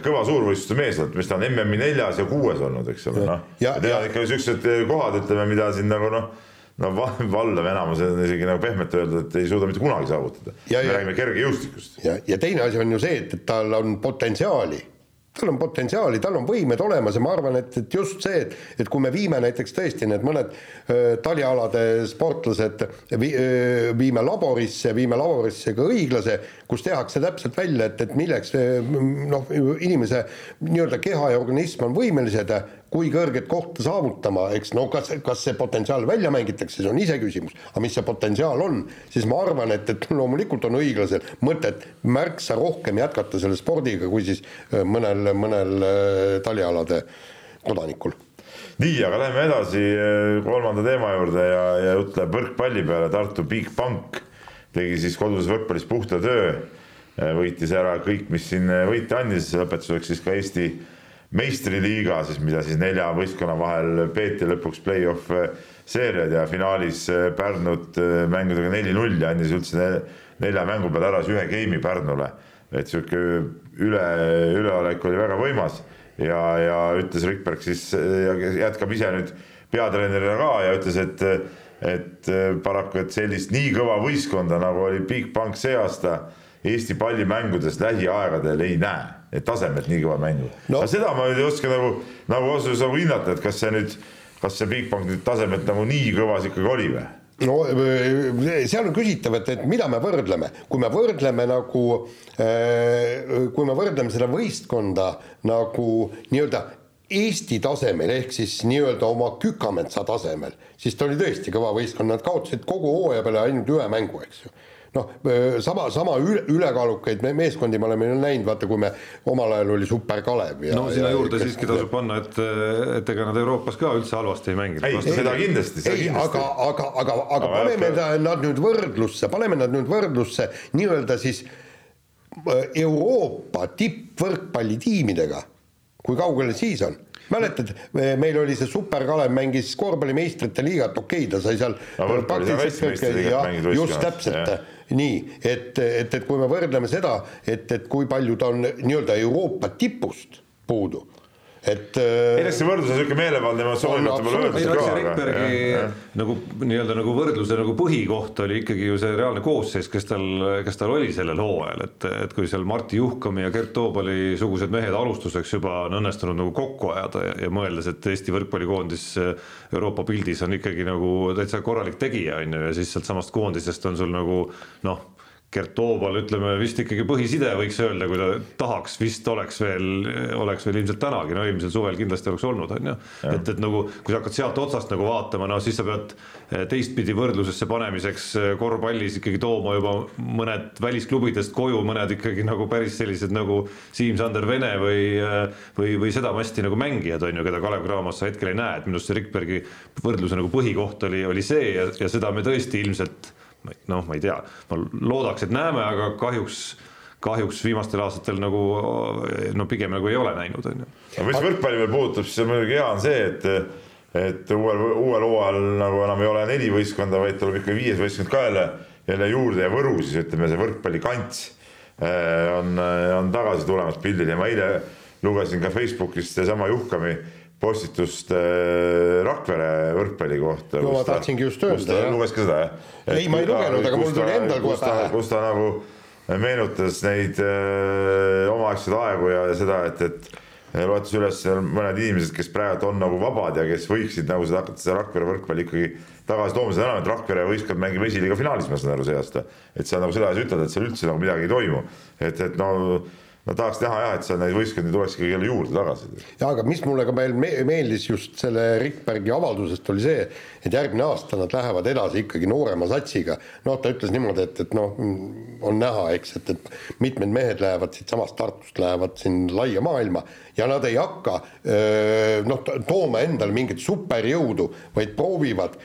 kõva suurvõistluste mees, mis ta on MM-i neljas ja kuues olnud, eks ole, noh. ja, ja, ja ikka siuksed kohad, ütleme, mida siin nagu noh no valdav enamus on isegi nagu pehmelt öelda, et ei suuda mitte kunagi saavutada. me räägime kergejõustikust. ja, ja teine asi on ju see, et, et tal on potentsiaali tal on potentsiaali, tal on võimed olemas ja ma arvan, et, et just see, et, et kui me viime näiteks tõesti need mõned talialade sportlased vi, öö, viime laborisse, viime laborisse ka õiglase, kus tehakse täpselt välja, et, et milleks noh, inimese nii-öelda keha ja organism on võimelised kui kõrget kohta saavutama, eks no kas, kas see potentsiaal välja mängitakse, see on iseküsimus, aga mis see potentsiaal on, siis ma arvan, et, et loomulikult on õiglasel mõtet märksa rohkem jätkata selle spordiga, kui siis äh, mõnel, mõnel äh, talialade kodanikul. nii, aga läheme edasi äh, kolmanda teema juurde ja, ja jutt läheb võrkpalli peale, Tartu Bigbank tegi siis koduses võrkpallis puhta töö, võitis ära kõik, mis siin võite andis, lõpetuseks siis ka Eesti meistriliiga siis, mida siis nelja võistkonna vahel peeti lõpuks play-off äh, seeriad ja finaalis äh, Pärnut äh, mängudega neli-null ja andis üldse nelja mängu peale ära ühe game'i Pärnule. et sihuke üle, üleolek oli väga võimas ja, ja ütles Rikberg siis jätkab ise nüüd peatreenerina ka ja ütles, et, et paraku, et sellist nii kõva võistkonda nagu oli Bigbank see aasta Eesti pallimängudes lähiaegadel ei näe et tasemelt nii kõva mängu no.. aga seda ma ei oska nagu, nagu ausalt nagu hinnata, et kas see nüüd, kas see Bigbank nüüd tasemelt nagu nii kõvas ikkagi oli või? no äh, seal on küsitav, et, et mida me võrdleme, kui me võrdleme nagu, äh, kui me võrdleme seda võistkonda nagu nii-öelda Eesti tasemel ehk siis nii-öelda oma Kükametsa tasemel, siis ta oli tõesti kõva võistkond, nad kaotasid kogu hooaja peale ainult ühe mängu, eks ju noh, sama, sama üle, ülekaalukaid meeskondi me oleme ju näinud, vaata, kui me omal ajal oli Super Kalev ja no sinna ja, juurde siiski tasub panna, et, et ega nad Euroopas ka üldse halvasti ei mänginud. ei, seda kindlasti, seda ei, kindlasti. aga, aga, aga, aga paneme aga... nad nüüd võrdlusse, paneme nad nüüd võrdlusse nii-öelda siis Euroopa tippvõrkpallitiimidega, kui kaugel siis on? Mäletad, meil oli see Super Kalev mängis korvpallimeistrite liigat, okei okay,, ta sai seal just täpselt nii, et, et, et kui me võrdleme seda, et, et kui palju ta on nii-öelda Euroopa tipust puudu et ei no see võrdlus on niisugune meelevaldne emotsioon, vaata mulle öeldakse ka. Rikbergi nagu nii-öelda nagu võrdluse nagu põhikoht oli ikkagi ju see reaalne koosseis, kes tal, kes tal oli sellel hooajal, et, et kui seal Martti Juhkami ja Gert Toobali sugused mehed alustuseks juba on õnnestunud nagu kokku ajada ja, ja mõeldes, et Eesti võrkpallikoondis Euroopa pildis on ikkagi nagu täitsa korralik tegija, on ju, ja siis sealtsamast koondisest on sul nagu noh Gert Toobal, ütleme vist ikkagi põhiside võiks öelda, kui ta tahaks, vist oleks veel, oleks veel ilmselt tänagi, no eelmisel suvel kindlasti oleks olnud, on ju. et, et nagu, kui sa hakkad sealt otsast nagu vaatama, no siis sa pead eh, teistpidi võrdlusesse panemiseks eh, korvpallis ikkagi tooma juba mõned välisklubidest koju, mõned ikkagi nagu päris sellised nagu Siim-Sander Vene või, eh, või, või seda masti nagu mängijad, on ju, keda Kalev Cramos sa hetkel ei näe, et minu arust see Rikbergi võrdluse nagu põhikoht oli, oli see ja, ja seda me tõesti ilmselt noh, ma ei tea, ma loodaks, et näeme, aga kahjuks kahjuks viimastel aastatel nagu no pigem nagu ei ole näinud, on ju. aga mis võrkpalli veel puudutab, siis muidugi hea on see, et et uuel, uuel hooajal nagu enam ei ole neli võistkonda, vaid tuleb ikka viies võistkond ka jälle, jälle juurde ja Võru siis ütleme, see võrkpallikants eh, on, on tagasi tulemas pildile ja ma eile lugesin ka Facebookist seesama Juhkami postitust äh, Rakvere võrkpalli kohta. no ma tahtsingi just öelda. luges ka seda jah? ei, ma ei lugenud, aga mul tuli endal kohe pähe. kus ta nagu meenutas neid äh, omaaegseid aegu ja seda, et, et loetas üles mõned inimesed, kes praegu on nagu vabad ja kes võiksid nagu seda hakata seda Rakvere võrkpalli ikkagi tagasi tooma, seda enam, et Rakvere võistkond mängib esiliiga finaalis, ma saan aru see aasta. et sa nagu sedasi ütled, et seal üldse nagu midagi ei toimu, et, et no no tahaks näha jah, et seal neid võistkondi tuleks ikkagi jälle juurde tagasi. ja aga mis mulle ka veel meeldis just selle Rikbergi avaldusest oli see, et järgmine aasta nad lähevad edasi ikkagi noorema satsiga. noh, ta ütles niimoodi, et, et noh, on näha, eks, et, et mitmed mehed lähevad siitsamast Tartust, lähevad siin laia maailma ja nad ei hakka noh, tooma endale mingit superjõudu, vaid proovivad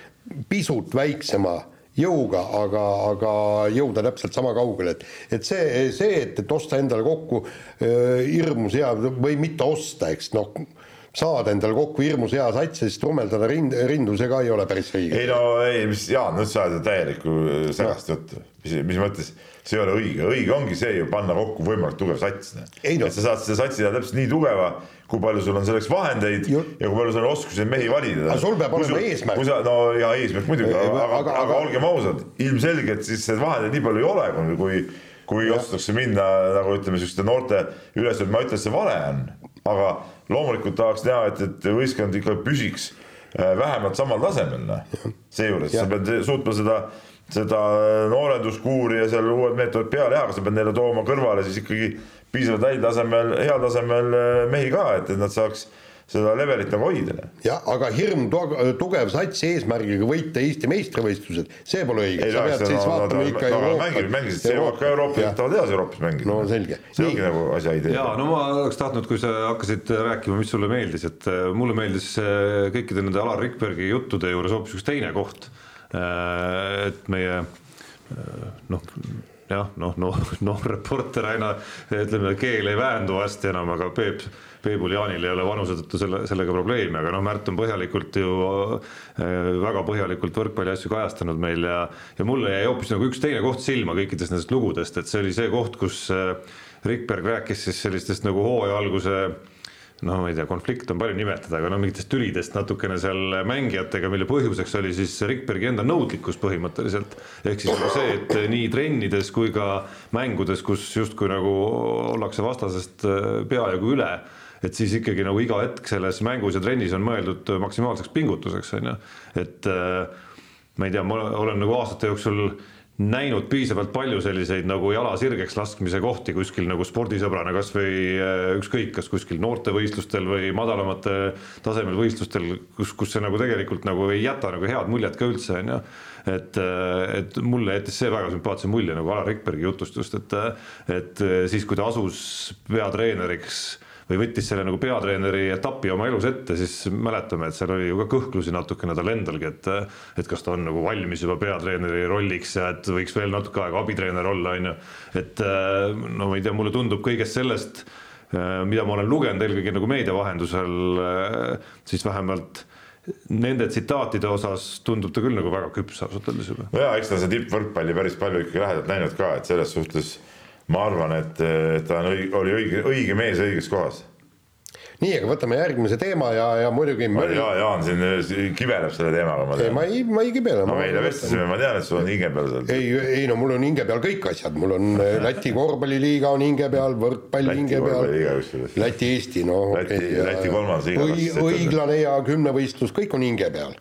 pisut väiksema jõuga, aga, aga jõuda täpselt sama kaugele, et, et see, see, et, et osta endale kokku äh, hirmus hea või mitte osta, eks noh, saada endale kokku hirmus hea sats ja siis trummeldada rind, rindu, see ka ei ole päris õige. ei no ei, mis Jaan, nüüd sa ajad täielikku segast juttu, mis, mis mõttes see ei ole õige, õige ongi see ju panna kokku võimalikult tugev sats. No. et sa saad seda satsi teha täpselt nii tugeva, kui palju sul on selleks vahendeid Ju... ja kui palju sul on oskusi mehi valida. aga sul peab olema eesmärk. no ja eesmärk muidugi, aga, aga, aga, aga olgem ausad, ilmselgelt siis vahendeid nii palju ei ole, kui, kui otsustatakse minna nagu ütleme, niisuguste noorte üles, ma ütlen, et see vale on, aga loomulikult tahaks näha, et, et võistkond ikka püsiks äh, vähemalt samal tasemel, noh. seejuures sa pead suutma seda, seda noorenduskuuri ja seal uued meetodid peale teha, aga sa pead neile tooma kõrvale siis ikkagi piisavalt häid tasemel, heal tasemel äh, mehi ka, et, et nad saaks seda levelit nagu hoida. jah, aga hirm tugev sats eesmärgiga võita Eesti meistrivõistlused, see pole õige. sa pead siis no, vaatama no, ikka no, Euroopat. mängisid Euroopa, Euroopas, tahavad edasi Euroopas mängida. no selge. see ongi nagu asja idee. ja no ma oleks tahtnud, kui sa hakkasid rääkima, mis sulle meeldis, et äh, mulle meeldis äh, kõikide nende Alar Rikbergi juttude juures hoopis üks teine koht. Äh, et meie noh jah, noh, noh, noh, reporter aina ütleme, keel ei väändu hästi enam, aga Peep, Peebul Jaanil ei ole vanuse tõttu selle, sellega probleemi, aga noh, Märt on põhjalikult ju äh, väga põhjalikult võrkpalli asju kajastanud meil ja, ja mulle jäi hoopis nagu üks teine koht silma kõikidest nendest lugudest, et see oli see koht, kus äh, Rikberg rääkis siis sellistest nagu hooaja alguse no ma ei tea, konflikt on palju nimetada, aga no mingitest tülidest natukene seal mängijatega, mille põhjuseks oli siis Rikbergi enda nõudlikkus põhimõtteliselt. ehk siis see, et nii trennides kui ka mängudes, kus justkui nagu ollakse vastasest äh, peajagu üle, et siis ikkagi nagu iga hetk selles mängus ja trennis on mõeldud maksimaalseks pingutuseks, on ju, et äh, ma ei tea, ma olen nagu aastate jooksul näinud piisavalt palju selliseid nagu jala sirgeks laskmise kohti kuskil nagu spordisõbrana, kasvõi äh, ükskõik, kas kuskil noortevõistlustel või madalamate tasemel võistlustel, kus, kus see nagu tegelikult nagu ei jäta nagu head muljet ka üldse, on ju. et, äh, et mulle jättis see väga sümpaatse mulje nagu Alar Rikbergi jutust just, et, et siis, kui ta asus peatreeneriks või võttis selle nagu peatreeneri etapi oma elus ette, siis mäletame, et seal oli ju ka kõhklusi natukene tal endalgi, et et kas ta on nagu valmis juba peatreeneri rolliks ja et võiks veel natuke aega abitreener olla, on ju. et no ma ei tea, mulle tundub kõigest sellest, mida ma olen lugenud eelkõige nagu meedia vahendusel, siis vähemalt nende tsitaatide osas tundub ta küll nagu väga küps ausalt öeldes juba. no jaa, eks ta seda tippvõrkpalli päris palju ikkagi lähedalt näinud ka, et selles suhtes ma arvan, et ta on õige, oli õige, õige mees õiges kohas nii, aga võtame järgmise teema ja, ja muidugi ja Jaan siin kibeleb selle teemaga, ma tean. ma ei, ma ei kibele. no me eile vestlesime, ma tean, et sul on hinge peal seal. ei, ei no mul on hinge peal kõik asjad, mul on äh, Läti korvpalliliiga on hinge peal, võrkpall hinge peal. Läti-Eesti, no. Läti Läti kolmas liiga. õiglane ja kümnevõistlus, kõik on hinge peal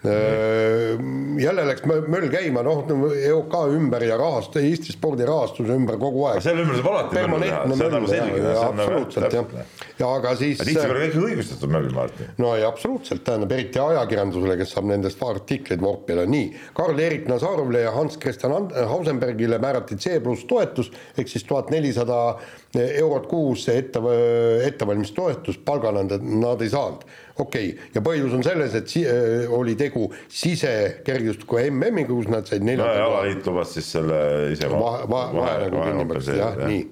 jälle läks möll käima, noh, EOK ümber ja rahast-, Eesti spordi rahastuse ümber kogu aeg. selle ümber saab alati möllu teha, see on nagu selge. absoluutselt jah, ja aga siis. tihtipeale kõik õigustatud möll, Martin. no ja absoluutselt, tähendab eriti ajakirjandusele, kes saab nendest artikleid vorpida, nii. Karl-Erik Nazarovile ja Hans Christian Hausenbergile määrati C pluss toetus ehk siis tuhat nelisada eurot kuus ette, ettevalmistoetus, palga nad, nad ei saanud okei okay., ja põhjus on selles, et si äh, oli tegu sisekergejõustiku MM-iga, kus nad said neljanda no,. alaliit lubas siis selle ise vahe, vahe, vahe nagu kinni maksta, jah, nii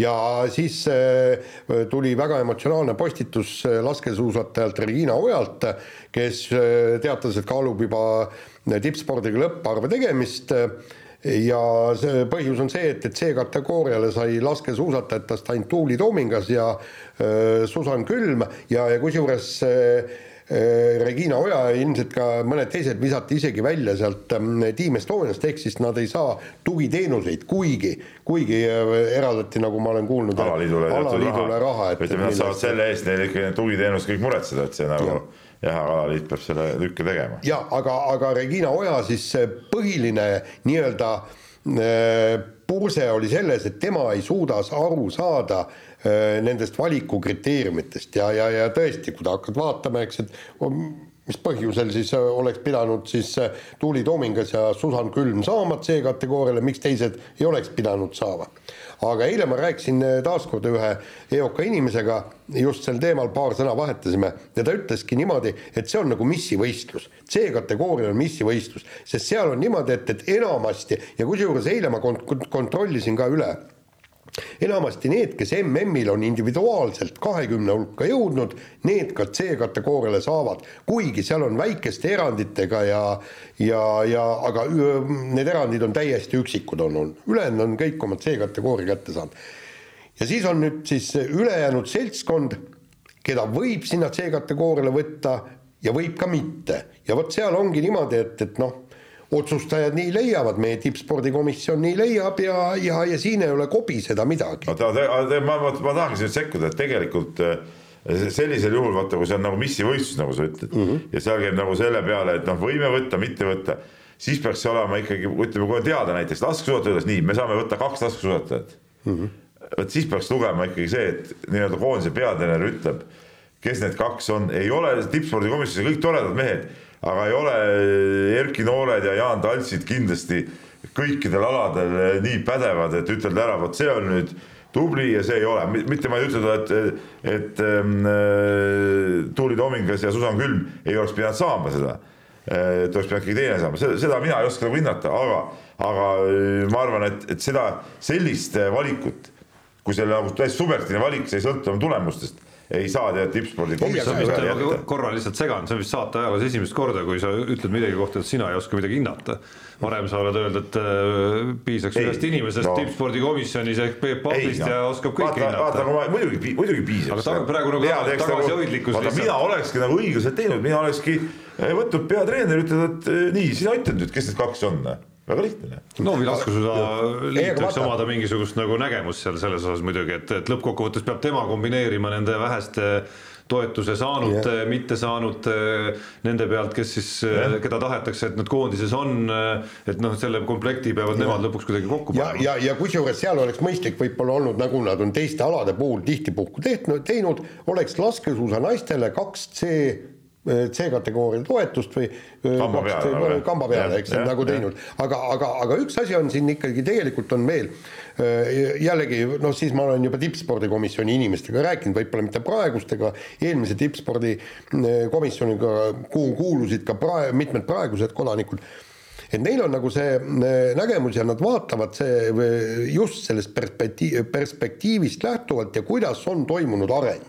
ja siis äh, tuli väga emotsionaalne postitus äh, laskesuusatajalt Regina Ojalt, kes teatas, et kaalub juba tippspordiga lõpparve tegemist ja see põhjus on see, et, et C-kategooriale sai laskesuusatajatest ainult Tuuli Toomingas ja äh, Susan Külm ja, ja kusjuures äh, Regina Oja ja ilmselt ka mõned teised visati isegi välja sealt ähm, Team Estoniast, ehk siis nad ei saa tugiteenuseid, kuigi, kuigi äh, eraldati, nagu ma olen kuulnud, alaliidule, alaliidule raha, raha. ütleme, nad saavad selle eest neil ikka tugiteenust kõik muretseda, et see nagu ja jah, alaliit peab selle lükke tegema. ja aga, aga Regina Oja siis põhiline nii-öelda äh, purse oli selles, et tema ei suuda aru saada äh, nendest valikukriteeriumitest. Ja, ja, ja tõesti, kui ta hakkad vaatama, eks, et mis põhjusel siis oleks pidanud siis Tuuli Toomingas ja Susan Külm saama C-kategooriale, miks teised ei oleks pidanud saama aga eile ma rääkisin eh, taaskord ühe EOK inimesega just sel teemal paar sõna vahetasime ja ta ütleski niimoodi, et see on nagu missivõistlus. C-kategooria on missivõistlus, sest seal on niimoodi, et, et enamasti ja kusjuures eile ma kont-, kontrollisin ka üle enamasti need, kes MM-il on individuaalselt kahekümne hulka jõudnud, need ka C-kategooriale saavad, kuigi seal on väikeste eranditega ja ja, ja aga need erandid on täiesti üksikud on olnud, ülejäänud on kõik oma C-kategooria kätte saanud. ja siis on nüüd siis ülejäänud seltskond, keda võib sinna C-kategooriale võtta ja võib ka mitte. Ja vot seal ongi niimoodi, et, et noh otsustajad nii leiavad, meie tippspordikomisjon nii leiab ja, ja, ja siin ei ole kobiseda midagi. oota, ma, ma, ma tahangi nüüd sekkuda, et tegelikult äh, sellisel juhul vaata, kui see on nagu missivõistlus, nagu sa ütled mm -hmm. ja seal käib nagu selle peale, et noh, võime võtta, mitte võtta, siis peaks see olema ikkagi, ütleme kohe teada näiteks laskesuusatajad, nii, me saame võtta kaks laskesuusatajat mm. -hmm. vot siis peaks lugema ikkagi see, et nii-öelda koondise peatreener ütleb, kes need kaks on, ei ole tippspordikomisjonis kõik toredad mehed aga ei ole Erki Noored ja Jaan Taltsid kindlasti kõikidel aladel nii pädevad, et ütelda ära, vot see on nüüd tubli ja see ei ole, mitte ma ei ütle, et, et äh, Tuuli Toomingas ja Susan Külm ei oleks pidanud saama seda. et oleks pidanud keegi teine saama, seda mina ei oska nagu hinnata, aga, aga ma arvan, et, et seda, sellist valikut, kui see nagu täiesti subjektiivne valik, see ei sõltu oma tulemustest ei saa tead tippspordikomisjoni korra lihtsalt segan, see on vist saate ajaloos esimest korda, kui sa ütled midagi kohta, et sina ei oska midagi hinnata. varem sa oled öelnud, et äh, piisaks ei, ühest inimesest no. tippspordikomisjonis ehk Peep Pahlist no. ja oskab kõike hinnata. vaata, ma muidugi, muidugi piisaks. aga ta on praegu nagu tagasihoidlikkus nagu, lihtsalt. mina olekski nagu õiglaselt teinud, mina olekski eh, võtnud peatreeneri, ütelnud, et eh, nii, sina ütle nüüd, kes need kaks on väga lihtne. no laskesuusa liit võiks omada mingisugust nagu nägemust seal selles osas muidugi, et, et lõppkokkuvõttes peab tema kombineerima nende väheste toetuse saanute, mitte saanute, nende pealt, kes siis, keda tahetakse, et nad koondises on, et noh, selle komplekti peavad ja. nemad lõpuks kuidagi kokku panema. ja, ja, ja kusjuures seal oleks mõistlik võib-olla olnud, nagu nad on teiste alade puhul tihtipuhku tehtud, teinud, oleks laskesuusa naistele kaks C C-kategooria toetust või kamba peale, kamba peale, eks see on nagu teinud, aga, aga, aga üks asi on siin ikkagi tegelikult on veel jällegi noh, siis ma olen juba tippspordikomisjoni inimestega rääkinud, võib-olla mitte praegustega, eelmise tippspordikomisjoniga, kuhu kuulusid ka praegu mitmed praegused kodanikud. Et neil on nagu see nägemus ja nad vaatavad see just sellest perspektiiv, perspektiivist lähtuvalt ja kuidas on toimunud areng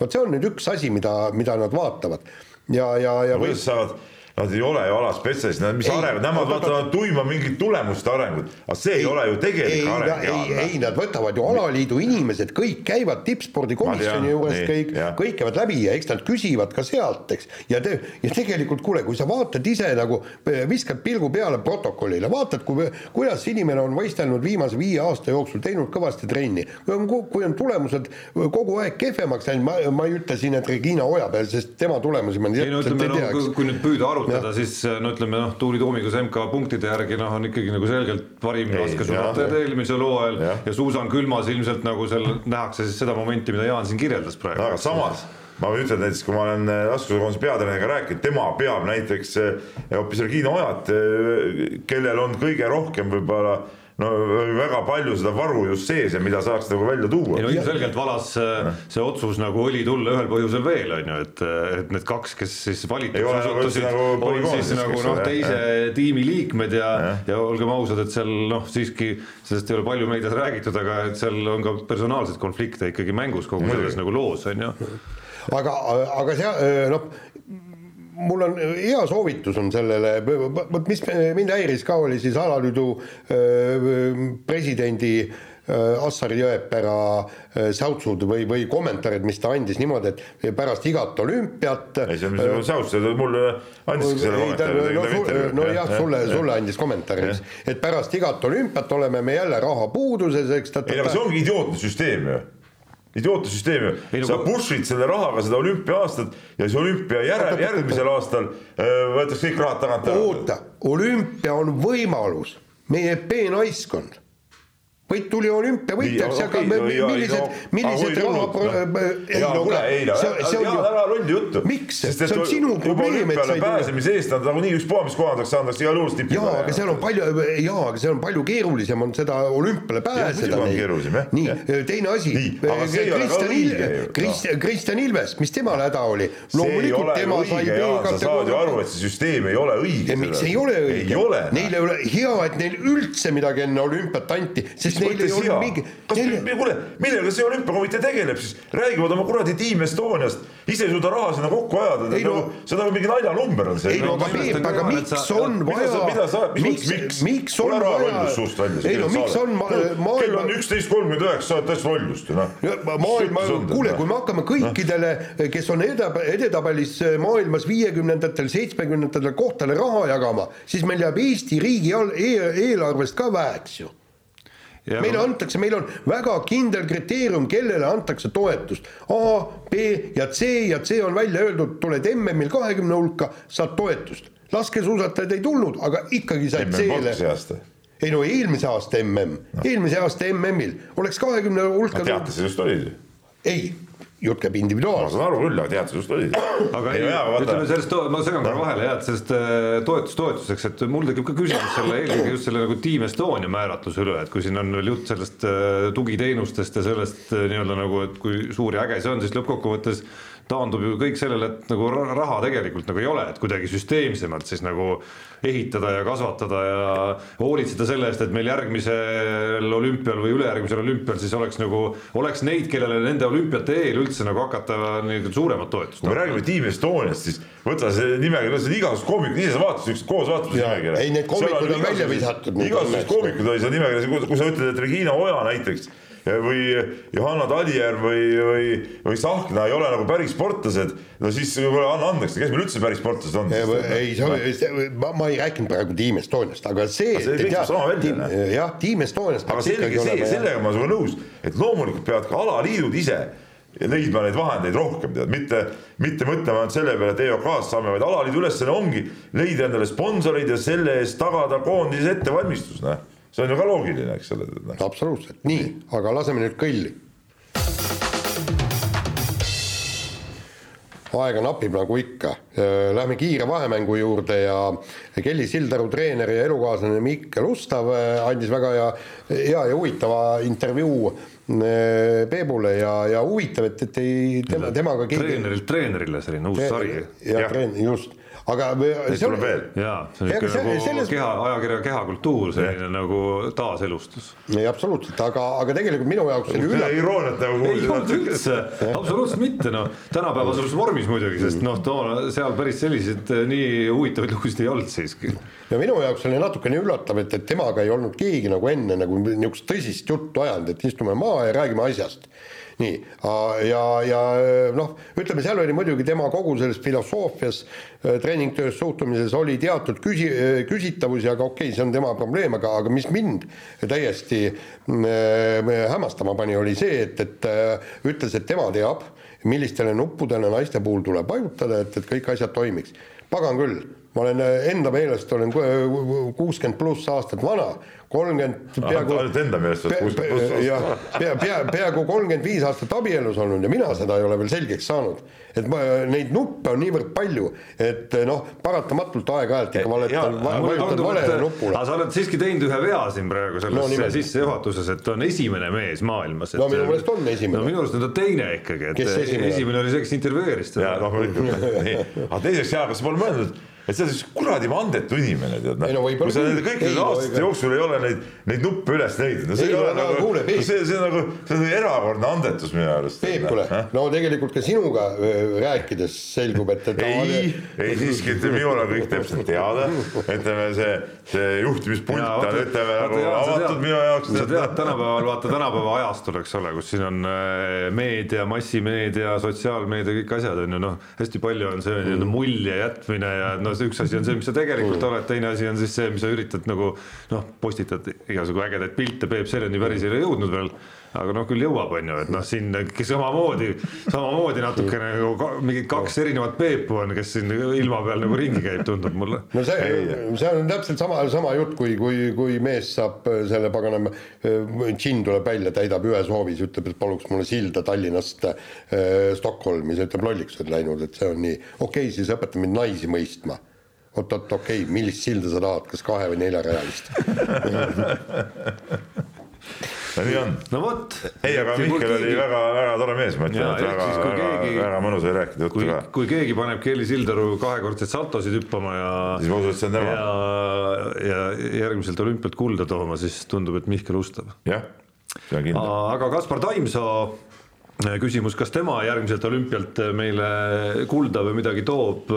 vot see on nüüd üks asi, mida, mida nad vaatavad. Ja, ja, ja no, kuidas saavad Nad ei ole ju alaspetsialistid, nad mis arenevad, nemad vaatavad tuima mingit tulemuste arengut, aga see ei, ei ole ju tegelik ei, areng. ei, ei, nad võtavad ju alaliidu inimesed, kõik käivad tippspordikomisjoni juures, kõik, kõik käivad läbi ja eks nad küsivad ka sealt, eks. ja te, ja tegelikult kuule, kui sa vaatad ise nagu, viskad pilgu peale protokollile, vaatad, kui, kuidas inimene on võistelnud viimase viie aasta jooksul, teinud kõvasti trenni. kui on, kui on tulemused kogu aeg kehvemaks läinud, ma, ma ei ütle siin, et Regina Ojapäev, sest tema tulemusi ma ei, no, ütleme, no, kui nüüd püüda arutada arutada, siis no ütleme noh, Tuuli Toomigas MK punktide järgi noh, on ikkagi nagu selgelt parim laskesuusataja eelmisel hooajal ja. ja Suusan Külmas ilmselt nagu seal nähakse siis seda momenti, mida Jaan siin kirjeldas praegu. aga samas ma ütelda näiteks, kui ma olen äh, laskesuusakoondise peatreeneriga rääkinud, tema peab näiteks äh, hoopis Regina Ojat, äh, kellel on kõige rohkem võib-olla no väga palju seda varu just sees ja mida saaks nagu välja tuua. ei no ilmselgelt valas äh, see otsus nagu õli tulla ühel põhjusel veel on ju, et, et need kaks, kes siis valituks osutusid, on siis nagu noh, teise ja. tiimi liikmed ja, ja., ja olgem ausad, et seal noh, siiski sellest ei ole palju meedias räägitud, aga et seal on ka personaalseid konflikte ikkagi mängus kogu selles nagu loos on ju. aga, aga see noh mul on hea soovitus on sellele, vot mis mind häiris ka, oli siis alaliidu presidendi Assar Jõepära säutsud või, või kommentaarid, mis ta andis niimoodi, et pärast igat olümpiat. ei, see on mis säuts, mulle andiski selle kommentaari. no, nojah, sulle, sulle andis kommentaari, eks, et pärast igat olümpiat oleme me jälle rahapuuduses, eks. ei, aga see ongi idiootne süsteem ju idiootne süsteem ju, sa push'id selle rahaga seda olümpia-aastat ja siis olümpia järel, järgmisel aastal äh, võetakse kõik rahad tagant ära. oota, olümpia on võimalus, meie peenaiskond võit tuli olümpiavõitjaks, aga okay, millised, millised raha. ei no kuule, ei no, ära lolli juttu. miks, see on sinu probleem, et sa ei pääsemise eest nad nagunii ükspuha, mis kohaldaks saadakse igal juhul stipi. jaa, aga seal on palju, jaa, aga seal on palju keerulisem on seda olümpiale pääseda. nii, teine asi. Kristjan Ilves, Kristjan Ilves, mis temal häda oli? loomulikult tema sai B-kategooria. sa saad ju aru, et see süsteem ei ole õige. miks ei ole õige? Neil ei ole hea, et neil üldse midagi enne olümpiat anti, sest neil ei olnud mingi, kas neil... kuule, millega see olümpiakomitee tegeleb siis, räägivad oma kuradi Team Estoniast, ise ei suuda raha sinna kokku ajada, nagu, see on nagu mingi naljanumber on see. ei no aga Peep, aga miks on vaja, miks, miks on vaja, ei no miks on maailma. kell on üksteist kolmkümmend üheksa, sa oled täiesti lollust ju noh. maailma, kuule, kui me hakkame kõikidele, kes on edetabelis maailmas viiekümnendatel, seitsmekümnendatel kohtadel raha jagama, siis meil jääb Eesti riigi eelarvest ka väheks ju Ja meile antakse, meil on väga kindel kriteerium, kellele antakse toetust. A, B ja C ja C on välja öeldud, tuled MM-il kahekümne hulka, saad toetust. laskesuusatajad ei tulnud, aga ikkagi said C-le. ei no eelmise aasta MM no., eelmise aasta MM-il oleks kahekümne hulka. teates just olid ju. ei jutt käib individuaalselt. ma saan aru küll, aga tead, just oli. aga ei, ütleme sellest, ma segan korra vahele jah, et sellest äh, toetus toetuseks, et mul tekib ka küsimus selle eelkõige just selle nagu Team Estonia määratluse üle, et kui siin on veel jutt sellest äh, tugiteenustest ja sellest äh, nii-öelda nagu, et kui suur ja äge see on, siis lõppkokkuvõttes taandub ju kõik sellele, et nagu raha tegelikult nagu ei ole, et kuidagi süsteemsemalt siis nagu ehitada ja kasvatada ja hoolitseda selle eest, et meil järgmisel olümpial või ülejärgmisel olümpial siis oleks nagu, oleks neid, kellele nende olümpiate eel üldse nagu hakata nii-öelda suuremat toetust. kui me räägime Team Estoniast, siis võta see nimekiri, see on igasugused koomikud, ise sa vaatasid ükskord koos vaatasid nimekirja. ei, need koomikud on välja visatud. igasugused koomikud olid seal nimekirjas, kui sa ütled, et Regina Oja näiteks või Johanna Talijärv või, või, või Tsahkna ei ole nagu päris sportlased, no siis anna andeks, kes meil üldse päris sportlased on? ei, see, ma, ma ei rääkinud praegu Team Estoniast, aga see. jah, Team Estoniast. aga selge see, sellega ma olen nõus, et loomulikult peavad ka alaliidud ise leidma neid vahendeid rohkem, tead, mitte, mitte mõtlema ainult selle peale, et EOK-st saame, vaid alaliidu ülesanne ongi leida endale sponsoreid ja selle eest tagada koondise ettevalmistus, noh see on ju ka loogiline, eks ole. Noh. absoluutselt, nii, aga laseme nüüd kõlli. Aega napib nagu ikka, lähme kiire vahemängu juurde ja Kelly Sildaru treener ja elukaaslane Mikkel Ustav andis väga hea, hea ja huvitava intervjuu Peebule ja, ja huvitav, et, et ei tema, temaga keegi treenerilt treenerile selline uus sari. ja, ja treen-, just aga see on veel. jaa, see on ikka nagu selles... keha, ajakirja kehakultuur, selline ja. nagu taaselustus. ei, absoluutselt, aga, aga tegelikult minu jaoks oli üllatav. irooniat nagu kuulsin. ei olnud üldse, absoluutselt mitte, noh, tänapäevases vormis muidugi, sest noh, toona seal päris selliseid eh, nii huvitavaid lugusid ei olnud siiski. ja minu jaoks oli natukene üllatav, et, et temaga ei olnud keegi nagu enne nagu niisugust tõsist juttu ajanud, et istume maha ja räägime asjast nii, ja, ja noh, ütleme, seal oli muidugi tema kogu selles filosoofias, äh, treeningtöös, suhtumises oli teatud küsi-, äh, küsitavusi, aga okei okay,, see on tema probleem, aga, aga mis mind täiesti äh, hämmastama pani, oli see, et, et äh, ütles, et tema teab, millistele nuppudele naiste puhul tuleb vajutada, et, et kõik asjad toimiks. pagan küll, ma olen enda meelest olen kuuskümmend pluss aastat vana kolmkümmend peaaegu. ainult enda meelest oled kuuskümmend pluss. jah, pea, pea, peaaegu kolmkümmend viis aastat abielus olnud ja mina seda ei ole veel selgeks saanud. et ma, neid nuppe on niivõrd palju, et noh, paratamatult aeg-ajalt ikka valetad, vajutad valele nupule. aga sa oled siiski teinud ühe vea siin praegu selles no, sissejuhatuses, et on esimene mees maailmas. no minu meelest on esimene. no minu arust on ta teine ikkagi, et esimene? esimene oli see, kes intervjueeris teda. jaa, noh, aga teiseks jaa, kas sa pole mõelnud et see on siis kuradi mandetu inimene, tead noh. kui sa nende kõikide aastate jooksul ei ole neid, neid nuppe üles leidnud, no see ei, ei ole nagu, no see, see on nagu, see on erakordne andetus minu arust. Peep, kuule, no tegelikult ka sinuga rääkides selgub, et, et ei, ei siiski, et minul on kõik täpselt teada, ütleme see, see juhtimispult on, ütleme nagu avatud minu jaoks. sa tead tänapäeval, vaata tänapäeva ajastul, eks ole, kus siin on meedia, massimeedia, sotsiaalmeedia, kõik asjad on ju noh, hästi palju on see nii-öelda mulje jätmine ja no üks asi on see, mis sa tegelikult oled, teine asi on siis see, mis sa üritad nagu noh, postitad igasugu ägedaid pilte, Peep selleni päris ei ole jõudnud veel aga noh, küll jõuab, on ju, et noh, siin samamoodi, samamoodi natukene nagu mingi kaks erinevat Peepu on, kes siin ilma peal nagu ringi käib, tundub mulle. no see, see on täpselt sama, sama jutt, kui, kui, kui mees saab selle paganama, džinn tuleb välja, täidab ühe soovi, siis ütleb, et paluks mulle silda Tallinnast äh, Stockholmi, see ütleb lolliks oled läinud, et see on nii, okei okay,, siis õpeta mind naisi mõistma oot-oot, okei okay,, millist silda sa tahad, kas kahe või neljarajalist no nii on. no vot. ei, aga Mihkel oli väga-väga tore mees, ma ütlen, et väga, väga, keegi, väga mõnus oli rääkida juttu kui, ka. kui keegi paneb Kelly Sildaru kahekordseid saltosid hüppama ja. siis ma usun, et see on tema. ja, ja järgmiselt olümpialt kulda tooma, siis tundub, et Mihkel ustab. jah, see on kindel. aga Kaspar Taimsoo küsimus, kas tema järgmiselt olümpialt meile kulda või midagi toob,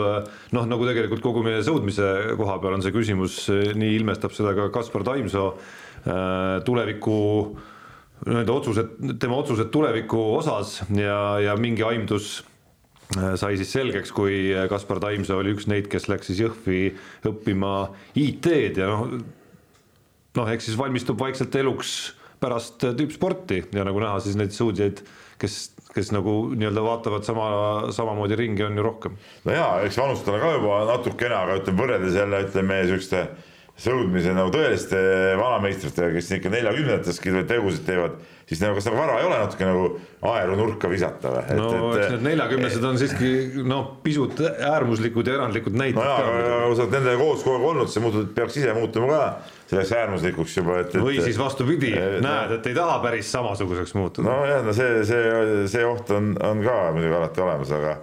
noh, nagu tegelikult kogu meie sõudmise koha peal on see küsimus, nii ilmestab seda ka Kaspar Taimsoo tuleviku nii-öelda otsused, tema otsused tuleviku osas ja, ja mingi aimdus sai siis selgeks, kui Kaspar Taimsoo oli üks neid, kes läks siis Jõhvi õppima IT-d ja noh, noh, eks siis valmistub vaikselt eluks pärast tippsporti ja nagu näha, siis neid sõudjaid kes, kes nagu nii-öelda vaatavad sama, samamoodi ringi, on ju rohkem. no jaa, eks vanustada ka juba natukene, aga ütleme võrreldes jälle ütleme siukeste sõudmise nagu tõeliste vanameistritega, kes ikka neljakümnendateski tegusid teevad, siis nagu kas nagu vara ei ole natuke nagu aeru nurka visata või? no et, eks need neljakümnesed on siiski noh, pisut äärmuslikud ja erandlikud näited. no jaa, sa oled nendega koos kogu aeg olnud, siis muutud, peaks ise muutuma ka selleks äärmuslikuks juba, et, et. või siis vastupidi, näed, et ei taha päris samasuguseks muutuda. nojah, no see, see, see oht on, on ka muidugi alati olemas, aga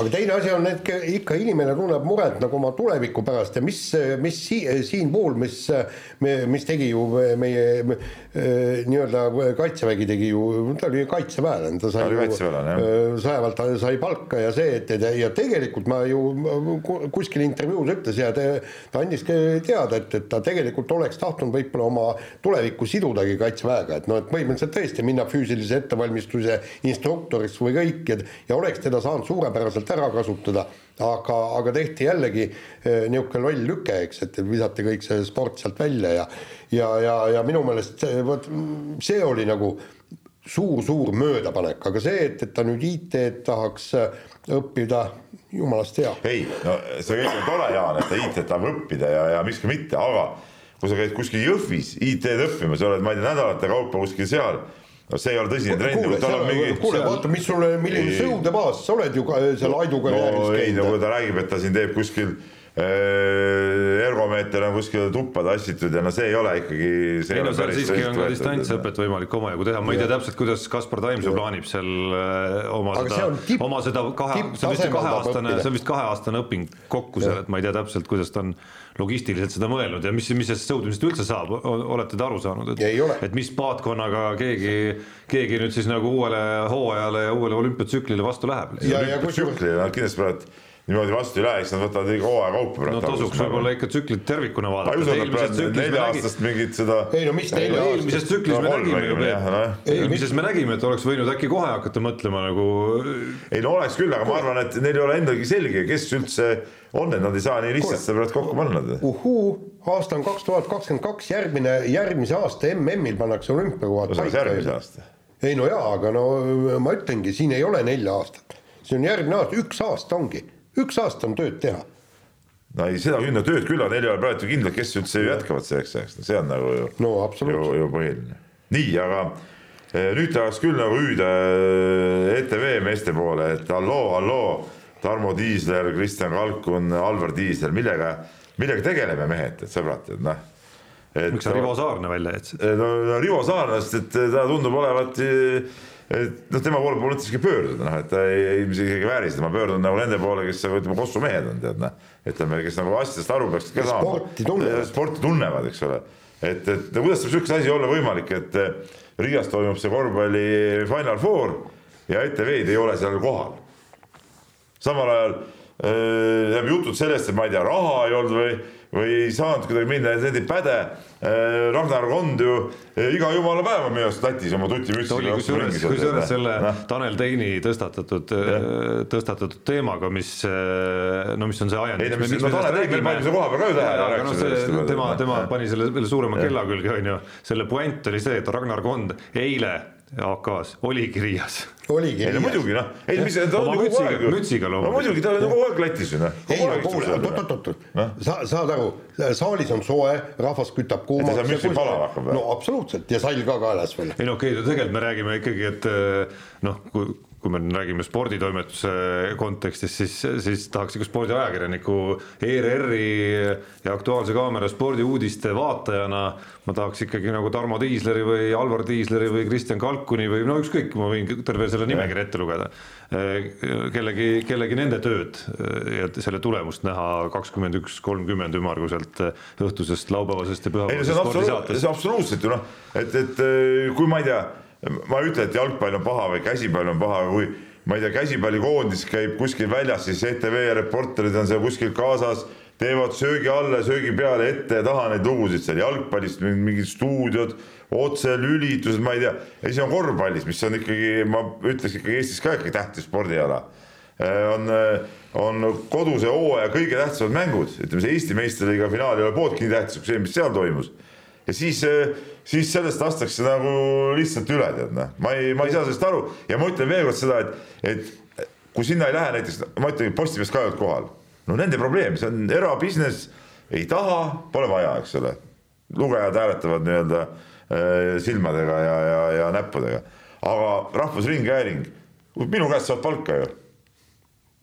aga teine asi on, et ikka inimene tunneb muret nagu oma tuleviku pärast ja mis, mis si, siinpool, mis, mis tegi ju meie nii-öelda kaitsevägi tegi ju, ta oli kaitseväelane, ta sai ju sõjaväelt sai palka ja see, et ja tegelikult ma ju kuskil intervjuus ütles ja te, ta andis teada, et, et ta tegelikult oleks tahtnud võib-olla oma tulevikku sidudagi kaitseväega, et noh, et põhimõtteliselt tõesti minna füüsilise ettevalmistuse instruktoriks või kõik ja, ja oleks teda saanud suurepäraselt täpselt ära kasutada, aga, aga tehti jällegi eh, niisugune loll lüke, eks, et visati kõik see sport sealt välja ja ja, ja, ja minu meelest vot see oli nagu suur-suur möödapanek, aga see, et, et ta nüüd IT-d tahaks eh, õppida, jumalast hea. ei, no see kõik on tore, Jaan, et ta IT-d tahab õppida ja, ja miski mitte, aga kui sa käid kuskil Jõhvis IT-d õppimas, oled, ma ei tea, nädalate kaupa kuskil seal no see ei ole tõsine trend. kuule, mingi... kuule vaata, mis sul, milline sõudebaas, sa oled ju ka seal Aidu karjääris no, käinud. no kui ta räägib, et ta siin teeb kuskil ergomeeter on kuskil tuppa tassitud ja no see ei ole ikkagi. ei no seal siiski on ka distantsõpet võimalik omajagu teha, ma ei tea täpselt, kuidas Kaspar Taimsoo plaanib seal äh, oma Aga seda, oma seda kahe, see on vist kaheaastane, see on vist kaheaastane õping kokku seal, et ma ei tea täpselt, kuidas ta on logistiliselt seda mõelnud ja mis, mis sellest sõudmisest üldse saab, olete te aru saanud, et, et mis paatkonnaga keegi, keegi nüüd siis nagu uuele hooajale ja uuele olümpiatsüklile vastu läheb? ja, ja nad kindlasti praegu niimoodi vastu ei lähe, eks nad võtavad iga hooaja kaupa no tasuks võib-olla ikka tsüklit tervikuna vaadata. nelja-aastast mingit seda. ei no mis nelja aastast. eelmises tsüklis me nägime ju, eelmises me nägime, et oleks võinud äkki kohe hakata mõtlema nagu. ei no oleks küll, aga ma arvan, et neil ei ole endalgi selge, kes üldse on, et nad ei saa nii lihtsalt seda praegu kokku panna. uhuu, aasta on kaks tuhat kakskümmend kaks, järgmine, järgmise aasta MM-il pannakse olümpiakohad paika. järgmise aasta. ei no jaa, aga no ma ütlengi, siin ei ole nelja aastat, see on järgmine aasta, üks aasta ongi üks aasta on tööd teha. no ei, seda küll, no tööd küll on, neil ei ole praegu kindlalt, kes üldse jätkavad selleks ajaks, see on nagu ju no,, ju, ju põhiline. nii, aga eh, nüüd tahaks küll nagu hüüda ETV meeste poole, et halloo, halloo, Tarmo Tiisler, Kristjan Kalkun, Alvar Tiisler, millega, millega tegeleme mehed, et sõbrad, et noh. miks sa Rivo Saarna välja jätsid? no, no Rivo Saarnast, et ta tundub olevat et noh, tema poole pole mõtteski pöörduda, noh, et ta ei, ei isegi vääri seda, ma pöördun nagu nende poole, kes nagu ütleme, Kossu mehed on, tead noh. ütleme, kes nagu asjadest aru peaksid ka saama. sporti tunnevad. sporti tunnevad, eks ole. et, et kuidas saab sihukese asi olla võimalik, et eh, Riias toimub see korvpalli Final Four ja ETV-d ei ole seal kohal. samal ajal äh, jutud sellest, et ma ei tea, raha ei olnud või või ei saanud kuidagi minna, need ei päde. Äh, Ragnar Kond ju äh, iga jumala päev on minu arust Lätis oma tutimütsiga. kusjuures, kusjuures selle no. Tanel Teini tõstatatud, äh, tõstatatud teemaga, mis no mis on see ajend. ei no mis, no Tanel Tein pani selle koha peal ka ju tähele. No see, tema, tema pani selle veel suurema kella külge, on ju. selle puänt oli see, et Ragnar Kond eile AK-s oligi Riias oligi. ei no muidugi noh, ei mis ta on ju kogu aeg ju. mütsiga loomulikult. no muidugi ta on ju kogu aeg Lätis ju noh. ei oot-oot-oot, sa saad aru, saalis on soe, rahvas kütab kuumaks. no absoluutselt ja sall ka kaelas veel. ei no okei okay,, tegelikult me räägime ikkagi, et eh, noh, kui kui me räägime sporditoimetuse kontekstis, siis, siis tahaks ikka spordiajakirjaniku ERR-i ja Aktuaalse Kaamera spordiuudiste vaatajana ma tahaks ikkagi nagu Tarmo Tiisleri või Alvar Tiisleri või Kristjan Kalkuni või no ükskõik, ma võin terve selle nimekirja ette lugeda. kellegi, kellegi nende tööd ja selle tulemust näha kakskümmend üks, kolmkümmend ümmarguselt õhtusest, laupäevasest ja pühapäevasest spordisaates. see absoluutselt ju noh, et, et kui ma ei tea ma ei ütle, et jalgpall on paha või käsipall on paha, kui ma ei tea, käsipallikoondis käib kuskil väljas, siis ETV reporterid on seal kuskil kaasas, teevad söögi alla söögi peale ette ja taha neid lugusid seal jalgpallist, mingid stuudiod, otselülitused, ma ei tea, ja siis on korvpallis, mis on ikkagi, ma ütleks ikkagi Eestis ka ikkagi tähtis spordiala. Äh, on, äh, on koduse hooaja kõige tähtsamad mängud, ütleme see Eesti meistriliiga finaal ei ole pooltki nii tähtis kui see, mis seal toimus. Ja siis äh, siis sellest lastakse nagu lihtsalt üle, tead noh, ma ei, ma ei saa sellest aru. Ja ma ütlen veel kord seda, et, et kui sinna ei lähe näiteks, ma ütlen, Postimees ka ei olnud kohal, no nende probleem, see on erabusiness, ei taha, pole vaja, eks ole. lugejad hääletavad nii-öelda äh, silmadega ja, ja, ja näppudega, aga Rahvusringhääling, minu käest saad palka ju.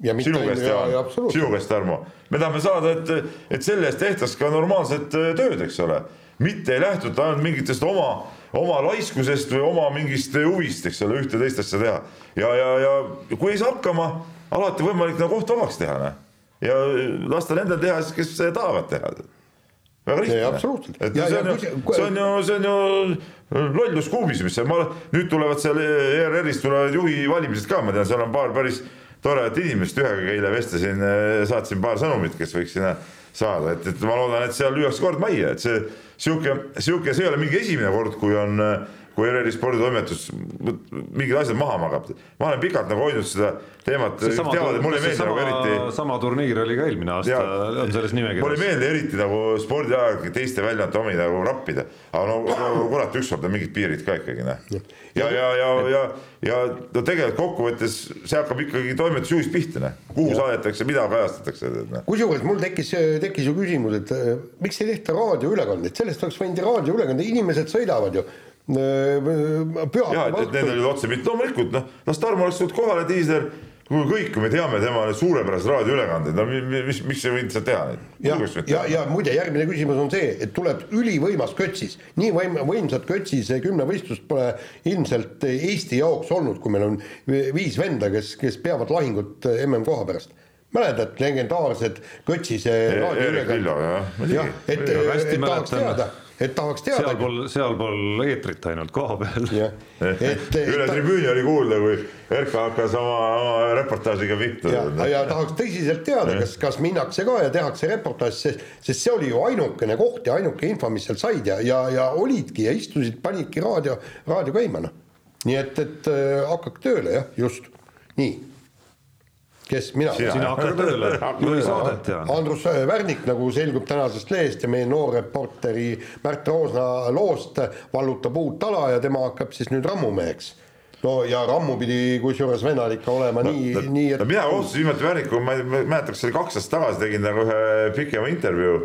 Sinu käest, Jaan, sinu käest, Tarmo, me tahame saada, et, et selle eest tehtaks ka normaalset äh, tööd, eks ole mitte ei lähtuta ainult mingitest oma, oma laiskusest või oma mingist huvist, eks ole, ühte teist asja teha. ja, ja, ja kui ei saa hakkama, alati võimalik nagu koht vabaks teha, noh. ja lasta nendel teha kes tahavad teha. väga lihtne. et ja, see on ju, see on ju, see on ju lollus kuubis, mis see, ma, nüüd tulevad seal ERR-ist tulevad juhi valimised ka, ma tean, seal on paar päris toredat inimest, ühega eile vestlesin, saatsin paar sõnumit, kes võiks sinna saada, et, et ma loodan, et seal lüüakse kord majja, et see sihuke, sihuke, see ei ole mingi esimene kord, kui on, kui ERR-i sporditoimetus mingid asjad maha magab. ma olen pikalt nagu hoidnud seda teemat, teavad, et mulle ei meeldi nagu eriti. sama turniir oli ka eelmine aasta, on selles nimekirjas. mulle ei meeldi eriti nagu spordiajakirjanike teiste väljaannete omi nagu rappida, aga no, no kurat, ükskord on mingid piirid ka ikkagi noh. ja, ja, ja, ja, ja no tegelikult kokkuvõttes see hakkab ikkagi toimetusjuhist pihta, noh, kuhu saadetakse, mida kajastatakse. Noh. kusjuures mul tekkis, tekkis ju küsimus, et äh, miks ei tehta raadioülekandeid, sellest oleks võinud raadioülekande, inimesed sõidavad ju püha. ja, et, et nendel oli otse mitte, loomulikult noh, las Tarmo oleks tulnud kohale, Tiisler kui kõik me teame tema suurepäraseid raadioülekandeid, no mis, miks ei võinud seda teha neid? ja, ja, ja muide, järgmine küsimus on see, et tuleb ülivõimas kötsis, nii võim-, võimsat kötsise kümnevõistlust pole ilmselt Eesti jaoks olnud, kui meil on viis venda, kes, kes peavad lahingut MM-koha pärast mäletad, legendaarsed kötsise raadioülekanded? jah, et, et tahaks teada et tahaks teada. sealpool, sealpool eetrit ainult koha peal. Üle tribüüni oli kuulda, kui Erka hakkas oma, oma reportaažiga pihta. ja, ja tahaks tõsiselt teada, kas, kas minnakse ka ja tehakse reportaaž, sest, sest see oli ju ainukene koht ja ainuke info, mis seal said ja, ja, ja olidki ja istusid, panidki raadio, raadio käima, noh. nii et, et äh, hakkake tööle jah, just nii kes mina? sina hakkad tööle, juhi saadet ja. Andrus Värnik, nagu selgub tänasest lehest ja meie noorreporteri Märt Roosna loost, vallutab uut tala ja tema hakkab siis nüüd rammumeheks no ja rammu pidi kusjuures vennal ikka olema no, nii, nii et. no mina kohtusin viimati Värnikuga, ma ei mäleta, kas see oli kaks aastat tagasi, tegin nagu ühe pikema intervjuu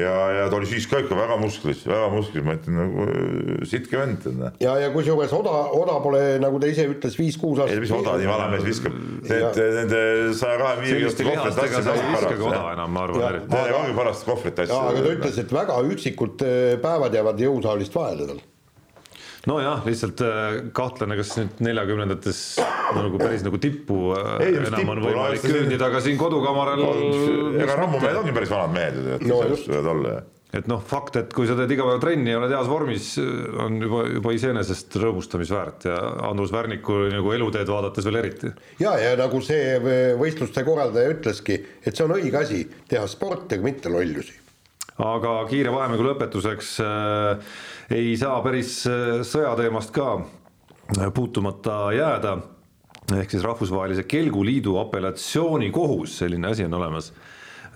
ja, ja ta oli siis ka ikka väga musklis, väga musklis, ma ütlen nagu äh, sitke vend. ja, ja kusjuures Oda, Oda pole, nagu ta ise ütles, viis-kuus aastat. ei, mis Oda nii vana mees viskab, need nende saja kahekümne viie kiloste kohvrid tassid hästi parast. Oda enam, ma arvan. Nendega ongi parast kohvrit tassid. aga ta ütles, et väga üksikud äh, päevad jäävad jõusaalist vahele tal nojah, lihtsalt äh, kahtlane, kas nüüd neljakümnendates nagu päris nagu tippu äh, ei, enam tippu, on võimalik küündida, aga siin kodukamaral. ega rammumehed ongi päris vanad mehed ju, et no, just võivad olla et noh, fakt, et kui sa teed iga päev trenni ja oled heas vormis, on juba, juba iseenesest rõõmustamisväärt ja Andrus Värniku nagu eluteed vaadates veel eriti. ja, ja nagu see võistluste korraldaja ütleski, et see on õige asi, teha sporti, aga mitte lollusi aga kiire vahemängu lõpetuseks äh, ei saa päris äh, sõjateemast ka äh, puutumata jääda. ehk siis Rahvusvahelise Kelguliidu apellatsioonikohus, selline asi on olemas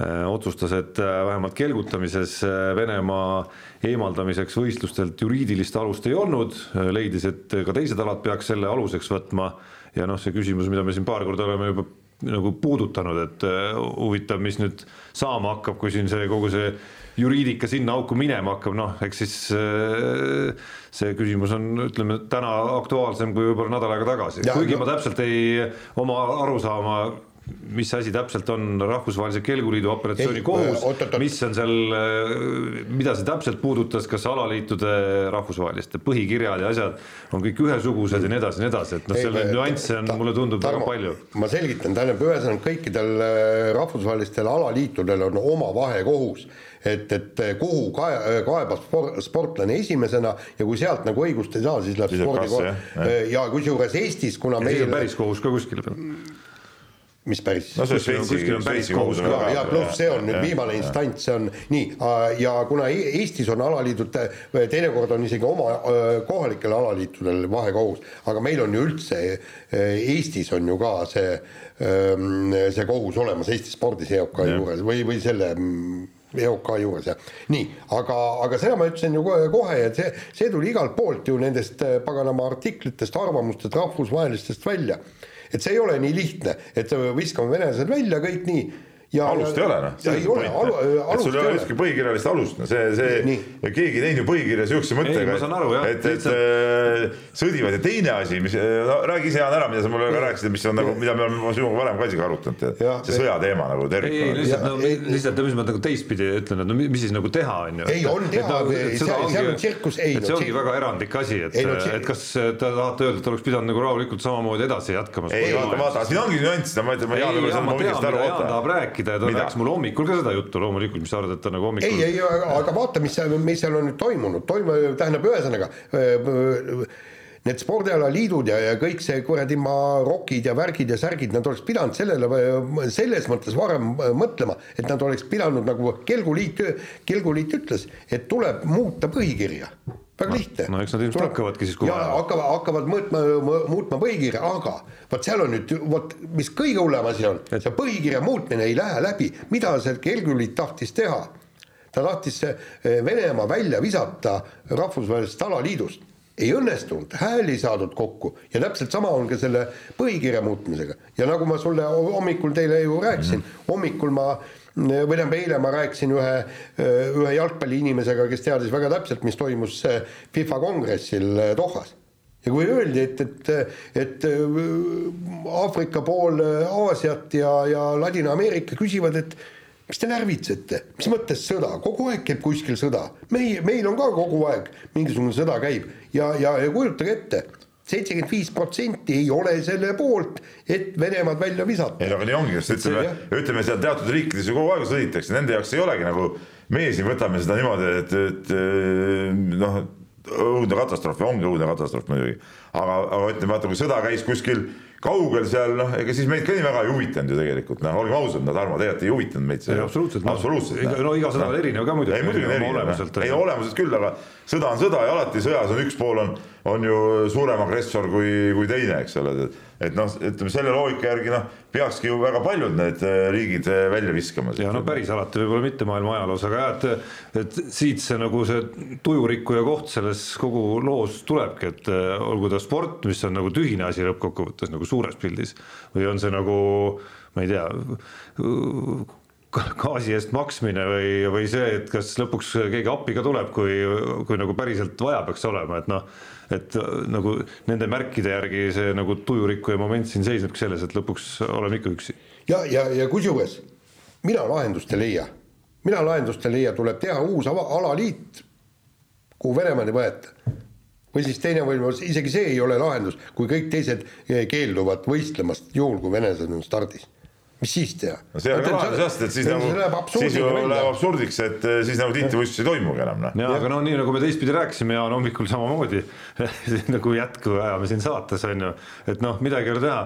äh,, otsustas, et äh, vähemalt kelgutamises Venemaa eemaldamiseks võistlustelt juriidilist alust ei olnud, leidis, et ka teised alad peaks selle aluseks võtma ja noh, see küsimus, mida me siin paar korda oleme juba nagu puudutanud, et huvitav, mis nüüd saama hakkab, kui siin see kogu see juriidika sinna auku minema hakkab, noh, eks siis äh, see küsimus on, ütleme täna aktuaalsem kui võib-olla nädal aega tagasi, kuigi no. ma täpselt ei oma arusaama mis asi täpselt on Rahvusvahelise Kelguliidu operatsioonikohus, mis on seal, mida see täpselt puudutas, kas alaliitude rahvusvaheliste põhikirjad ja asjad on kõik ühesugused ja nii edasi ja nii edasi, et noh, seal neid nüansse on, mulle tundub väga palju. ma selgitan, tähendab, ühesõnaga kõikidel äh, rahvusvahelistel alaliitudel on oma vahekohus et, et kuhu kae-, kaebab sportlane esimesena ja kui sealt nagu õigust ei saa, siis läheb spordikohta ja kusjuures Eestis, kuna ja meil päris kohus ka kuskil peal. Mis päris. no see Šveitsi, Šveitsi kohus on väga. ja pluss see on nüüd viimane instants, see on nii. Ja kuna e-, Eestis on alaliidud, teinekord on isegi oma kohalikel alaliitudel vahekohus, aga meil on ju üldse Eestis on ju ka see, see kohus olemas Eesti spordis EOK juures või, või selle EOK juures ja nii, aga, aga seda ma ütlesin ju kohe, kohe, et see, see tuli igalt poolt ju nendest paganama artiklitest, arvamustest, rahvusvahelistest välja. Et see ei ole nii lihtne, et viskame venelased välja, kõik nii alust ei ole noh. ei ole, alu, alust sul ei ole ükski põhikirjalist alust, no see, see, keegi ei teinud ju põhikirja sihukese mõttega, et, et, et äh, sõdivad ja teine asi, mis no,, räägi ise Jaan ära, mida sa mulle ka rääkisid, mis on nagu, mida me oleme sinuga varem ka isegi arutanud, see sõjateema nagu tervikuna. ei, lihtsalt, no lihtsalt, mis ma nagu teistpidi ütlen, et no mis siis nagu teha on ju. ei, on teha, seal on tsirkus, ei. et see ongi väga erandlik asi, et, et kas te tahate öelda, et oleks pidanud nagu rahulikult samamoodi edasi jätkama. ei, vaata, vaata, siin ongi nüanss, ma ütlen, ma Jaan võib-olla saan õigesti aru, oota rääkida ja ta Mida? rääkis mulle hommikul ka seda juttu loomulikult, mis sa arvad, et ta nagu hommikul. ei, ei, aga vaata, mis seal, mis seal on nüüd toimunud, toimu-, tähendab ühesõnaga need spordialaliidud ja, ja kõik see kuradi rokid ja värgid ja särgid, nad oleks pidanud sellele selles mõttes varem mõtlema, et nad oleks pidanud nagu Kelguliit, Kelguliit ütles, et tuleb muuta põhikirja väga lihtne. no eks nad ilmselt hakkavadki siis kohe. hakkavad, hakkavad mõõtma, muutma põhikirja, aga vot seal on nüüd, vot mis kõige hullem asi on, see põhikirja muutmine ei lähe läbi, mida see Kelgulit tahtis teha? ta tahtis eh, Venemaa välja visata rahvusvahelisest alaliidust ei õnnestunud, hääli ei saadud kokku ja täpselt sama on ka selle põhikirja muutmisega ja nagu ma sulle hommikul teile ju rääkisin mm, -hmm. hommikul ma või tähendab, eile ma rääkisin ühe, ühe jalgpalliinimesega, kes teadis väga täpselt, mis toimus FIFA kongressil Dohas. ja kui öeldi, et, et, et Aafrika pool Aasiat ja, ja Ladina-Ameerika küsivad, et mis te närvitsete, mis mõttes sõda, kogu aeg käib kuskil sõda, meie, meil on ka kogu aeg mingisugune sõda käib. Ja, ja, ja kujutage ette seitsekümmend viis protsenti ei ole selle poolt, et Venemaad välja visata. ei no aga nii ongi, sest ütleme, ütleme seal teatud riikides ju kogu aeg sõditakse, nende jaoks ei olegi nagu, meie siin võtame seda niimoodi, et, et noh, õudne katastroof ja ongi õudne katastroof muidugi. aga, aga ütleme, vaata, kui sõda käis kuskil kaugel seal noh, ega siis meid ka nii väga ei huvitanud ju tegelikult, noh, olgem ausad, no Tarmo, tegelikult ei huvitanud meid see. absoluutselt, absoluutselt. No, iga sõda on erinev ka muidugi. ei muidugi on erinev, ei olemuselt küll, aga sõda on sõda ja alati sõjas on üks pool on, on ju suurem agressor kui, kui teine, eks ole et noh, ütleme selle loogika järgi noh, peakski ju väga paljud need äh, riigid äh, välja viskama. ja no päris alati võib-olla mitte maailma ajaloos, aga jah, et, et siit see nagu see tujurikkuja koht selles kogu loos tulebki, et äh, olgu ta sport, mis on nagu tühine asi lõppkokkuvõttes nagu suures pildis või on see nagu ma ei tea gaasi eest maksmine või, või see, et kas lõpuks keegi appi ka tuleb, kui, kui nagu päriselt vaja peaks olema, et noh et äh, nagu nende märkide järgi see nagu tujurikkuja moment siin seisnebki selles, et lõpuks oleme ikka üksi. ja, ja, ja kusjuures mina lahendust ei leia, mina lahendust ei leia, tuleb teha uus ava, alaliit, kuhu Venemaad ei võeta. või siis teine võimalus, isegi see ei ole lahendus, kui kõik teised keelduvad võistlemast, juhul kui venelased on stardis mis siis teha? no see on ka lahendus jah, sest et siis nagu, siis ju läheb absurdiks, et eh, siis nagu tiitlivõistlusi ei toimugi enam noh. jaa, aga no nii nagu me teistpidi rääkisime ja on hommikul samamoodi nagu jätku ajame siin saates on ju, et noh, midagi ei ole teha.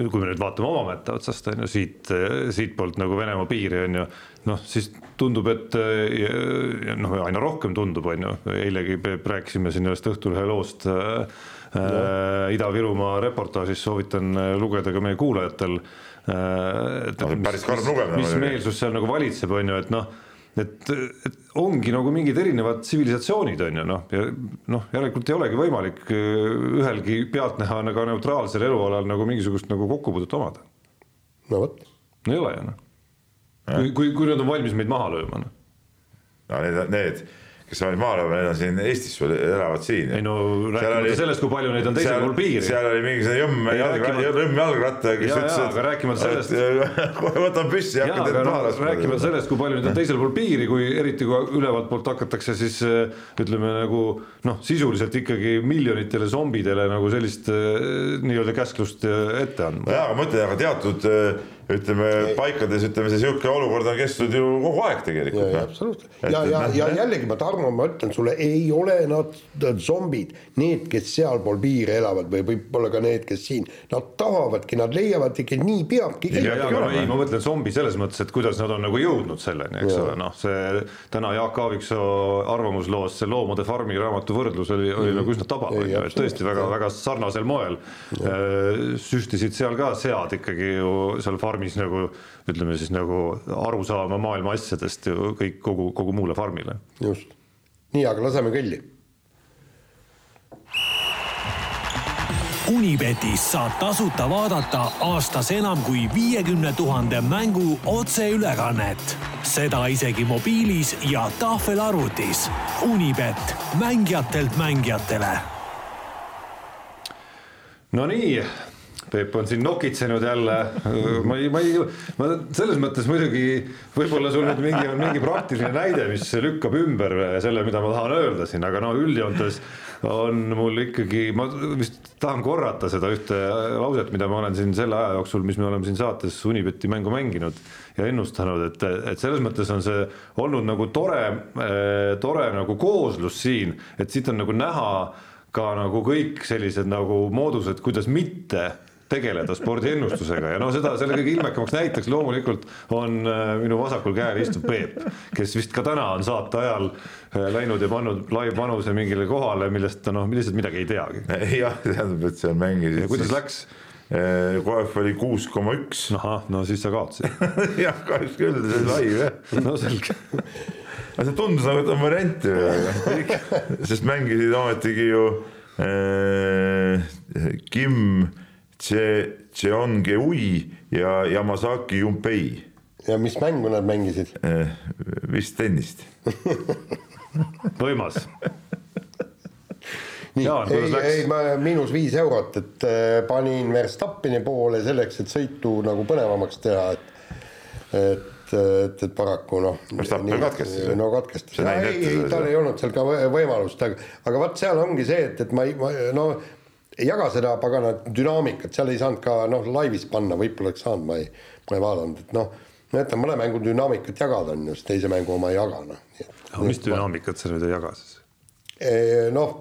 kui me nüüd vaatame oma mätta otsast on ju siit, siitpoolt nagu Venemaa piiri on ju, noh siis tundub, et noh, aina rohkem tundub, on ju, eilegi rääkisime siin ühest Õhtulehe loost äh, Ida-Virumaa reportaažis, soovitan lugeda ka meie kuulajatel Äh, et no, päris karm lugemine. mis meelsus seal nagu valitseb, on ju, et noh, et, et ongi nagu mingid erinevad tsivilisatsioonid on ju noh, ja noh, järelikult ei olegi võimalik äh, ühelgi pealtnäha nagu neutraalsel elualal nagu mingisugust nagu kokkupuudet omada. no vot no ei ole ju noh. kui, kui, kui nad on valmis meid maha lööma noh. no need, need kes olid maal, need on siin Eestis sul elavad siin. ei no rääkimata sellest, kui palju neid on teisel pool piiri. seal oli mingisugune jõmm, jõmm jalgrattaga, kes ütles, et. aga rääkimata sellest. kohe võtan püssi ja hakkan teid maha laskma. rääkimata sellest, kui palju neid on teisel pool piiri, kui eriti kui ülevalt poolt hakatakse siis ütleme nagu noh, sisuliselt ikkagi miljonitele zombidele nagu sellist nii-öelda käsklust ette andma. jaa, aga ma ütlen, aga teatud ütleme paikades ütleme, see sihuke olukord on kestnud ju kogu aeg tegelikult. ja, absoluutselt. Ja, ja, ja jällegi ma Tarmo, ma ütlen sulle, ei ole nad zombid, need, kes sealpool piiri elavad või võib-olla ka need, kes siin, nad tahavadki, nad leiavad ikka nii peabki. ja, ja, ei, ma mõtlen zombi selles mõttes, et kuidas nad on nagu jõudnud selleni, eks ole, noh, see täna Jaak Aaviksoo arvamusloos see Loomade farmi raamatu võrdlus oli, oli mm. nagu üsna tabav, on ju, et tõesti väga-väga sarnasel moel. Äh, süstisid seal ka sead ikkagi ju seal farmis farmis nagu ütleme siis nagu aru saama maailma asjadest ju kõik kogu, kogu muule farmile. just, nii, aga laseme kõlli. Unibetis saab tasuta vaadata aastas enam kui viiekümne tuhande mängu otseülekannet, seda isegi mobiilis ja tahvelarvutis. Unibet, mängijatelt mängijatele. Nonii Peep on siin nokitsenud jälle, ma ei, ma ei, ma selles mõttes muidugi võib-olla sul nüüd mingi, on mingi praktiline näide, mis lükkab ümber selle, mida ma tahan öelda siin, aga no üldjoontes on mul ikkagi, ma vist tahan korrata seda ühte lauset, mida ma olen siin selle aja jooksul, mis me oleme siin saates Unibeti mängu mänginud ja ennustanud, et, et selles mõttes on see olnud nagu tore, tore nagu kooslus siin, et siit on nagu näha ka nagu kõik sellised nagu moodused, kuidas mitte tegeleda spordiennustusega ja no seda, selle kõige ilmekamaks näiteks loomulikult on äh, minu vasakul käel istuv Peep, kes vist ka täna on saate ajal äh, läinud ja pannud laivpanuse mingile kohale, millest ta noh, lihtsalt midagi ei teagi. jah, tähendab, et seal mängisid. kuidas läks? Äh, KF oli kuus koma üks. ahah, no siis sa kaotasid jah, kahjuks küll, see oli laiv jah. no selge aga see tundus nagu, et on variant ju, sest mängisid ometigi ju äh, Kim Che-, Cheongeui ja Yamasaki Junpei. ja mis mängu nad mängisid? Eh, vist tennist võimas. nii, ei, ei ma miinus viis eurot, et äh, panin Verstappini poole selleks, et sõitu nagu põnevamaks teha, et, et, et, et paraku noh. Verstappen katkestas. no katkestas, ei, ei tal ei olnud seal ka võimalust, aga, aga vot seal ongi see, et, et ma ei, ma no ei jaga seda pagana dünaamikat, seal ei saanud ka noh, laivis panna, võib-olla oleks saanud, ma ei, ma ei vaadanud, et noh, ma ütlen, mõne mängu dünaamikat jagada on ju, siis teise mängu oma ei jaga, noh. aga mis dünaamikat sa nüüd ei jaga siis? Noh,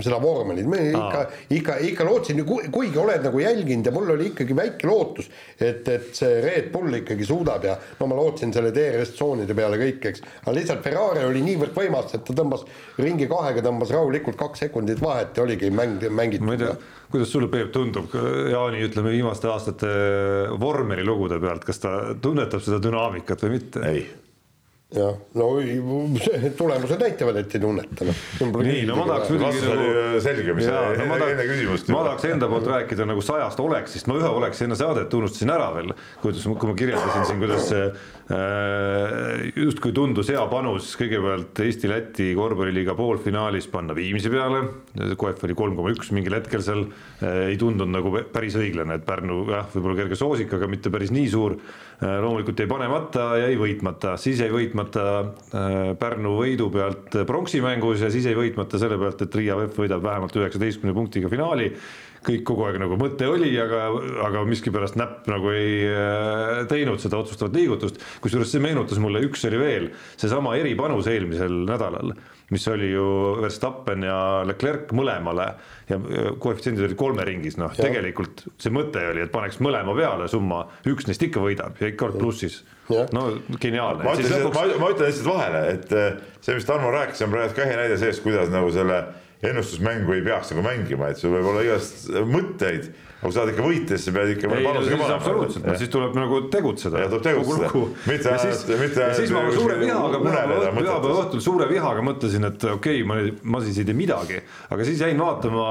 seda vormelit, ma ikka, ikka, ikka lootsin, kuigi oled nagu jälginud ja mul oli ikkagi väike lootus, et, et see Red Bull ikkagi suudab ja no ma lootsin selle DRS tsoonide peale kõik, eks. aga lihtsalt Ferrari oli niivõrd võimas, et ta tõmbas ringi kahega, tõmbas rahulikult kaks sekundit vahet ja oligi mäng, mängitud. ma ei tea, kuidas sulle, Peep, tundub Jaani, ütleme viimaste aastate vormeri lugude pealt, kas ta tunnetab seda dünaamikat või mitte? ei jah, no tulemused näitavad, et ei tunneta, noh. nii, no ma tahaks muidugi nagu selge, mis ja, no, ma tahaks, enne küsimust. ma tahaks enda poolt rääkida nagu sajast oleksist, ma ühe oleks enne saadet unustasin ära veel, kuidas, kui ma kirjeldasin siin, kuidas see äh, justkui tundus hea panus kõigepealt Eesti-Läti korvpalliliiga poolfinaalis panna Viimsi peale, KF oli kolm koma üks mingil hetkel seal. Äh,, ei tundunud nagu päris õiglane, et Pärnu jah, võib-olla kerge soosik, aga mitte päris nii suur. Äh,, loomulikult jäi panemata, jäi võitmata, siis jäi võitmata võitmata äh, Pärnu võidu pealt pronksi mängus ja siis jäi võitmata selle pealt, et Riia VEF võidab vähemalt üheksateistkümne punktiga finaali. Kõik kogu aeg nagu mõte oli, aga, aga miskipärast näpp nagu ei äh, teinud seda otsustavat liigutust. kusjuures see meenutas mulle, üks oli veel, seesama eripanus eelmisel nädalal mis oli ju Verstappen ja Leclerc mõlemale ja koefitsiendid olid kolme ringis, noh tegelikult see mõte oli, et paneks mõlema peale summa, üks neist ikka võidab ja ikka oled plussis. no geniaalne. ma ütlen, lõpuks... lihtsalt vahele, et eh, see, mis Tarmo rääkis, on praegu ka ehe näide sellest, kuidas nagu selle ennustusmängu ei peaks nagu mängima, et sul võib olla igast mõtteid, aga kui sa tahad ikka võita, siis sa pead ikka no panuse siis ka panema. absoluutselt, siis tuleb nagu tegutseda. Ja tuleb tegutseda. Mitte ja ainult- siis, mitte ja siis ma ainult suure kuskil vihaga pühapäeva õhtul suure vihaga mõtlesin, et okei okay,, ma, ma siis ei tee midagi, aga siis jäin vaatama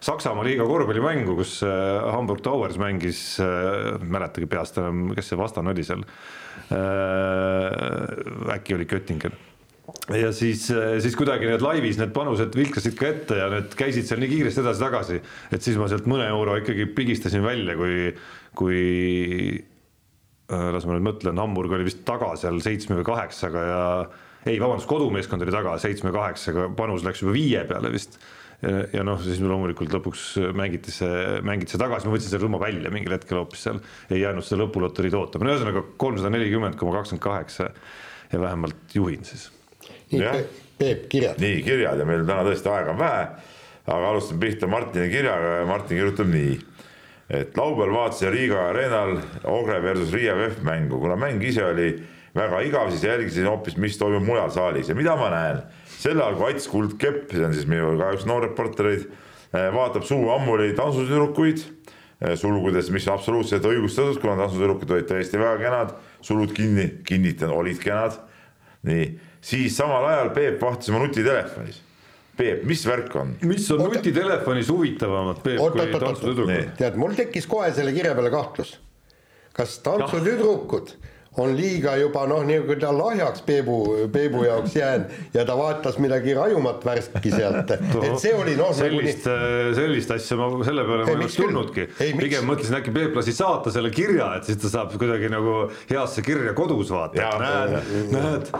Saksamaa liiga korvpallimängu, kus äh, Hamburg Towers mängis äh,, mäletagi peast enam, kes see vastane oli seal äh,. äkki oli Göttingen ja siis, siis kuidagi need laivis need panused vilkasid ka ette ja need käisid seal nii kiiresti edasi-tagasi, et siis ma sealt mõne euro ikkagi pigistasin välja, kui, kui äh, las ma nüüd mõtlen, Hamburg oli vist taga seal seitsme või kaheksaga ja ei, vabandust, kodumeeskond oli taga seitsme-kaheksaga, panus läks juba viie peale vist. ja, ja noh, siis loomulikult lõpuks mängiti see, mängiti see tagasi, ma võtsin selle summa välja mingil hetkel hoopis seal, ei jäänud seda lõpuloteriid ootama, no ühesõnaga kolmsada nelikümmend koma kakskümmend kaheksa ja vähemalt juhin siis Peep, kirjad. nii kirjad ja meil täna tõesti aega on vähe. aga alustame pihta Martini kirjaga ja Martin kirjutab nii. et laupäeval vaatasin Riiga areenal Ogre versus Riia VEF mängu, kuna mäng ise oli väga igav, siis jälgisin hoopis, mis toimub mujal saalis ja mida ma näen. sel ajal, kui Ats Kuldkepp, see on siis minu ka üks noor reportereid, vaatab suu ammuli tantsutüdrukuid sulgudes, mis absoluutselt õigustatud, kuna tantsutüdrukud olid tõesti väga kenad, sulud kinni, kinnitan, olid kenad. Nii, siis samal ajal Peep vahtis oma nutitelefonis. Peep, mis värk on? mis on Oota- nutitelefonis huvitavamat, Peep, Oot, kui oot, oot, oot. tantsutüdrukud tead, mul tekkis kohe selle kirja peale kahtlus. kas tantsutüdrukud on liiga juba noh, nii-öelda lahjaks Peebu, Peebu jaoks jäänud ja ta vaatas midagi rajumat värski sealt, et see oli noh, nagu nii sellist, sellist asja ma selle peale ma Ei, ei miks oleks tulnudki. Ei,, pigem mõtlesin äkki Peep lasi saata selle kirja, et siis ta saab kuidagi nagu heasse kirja kodus vaata, näed, näed,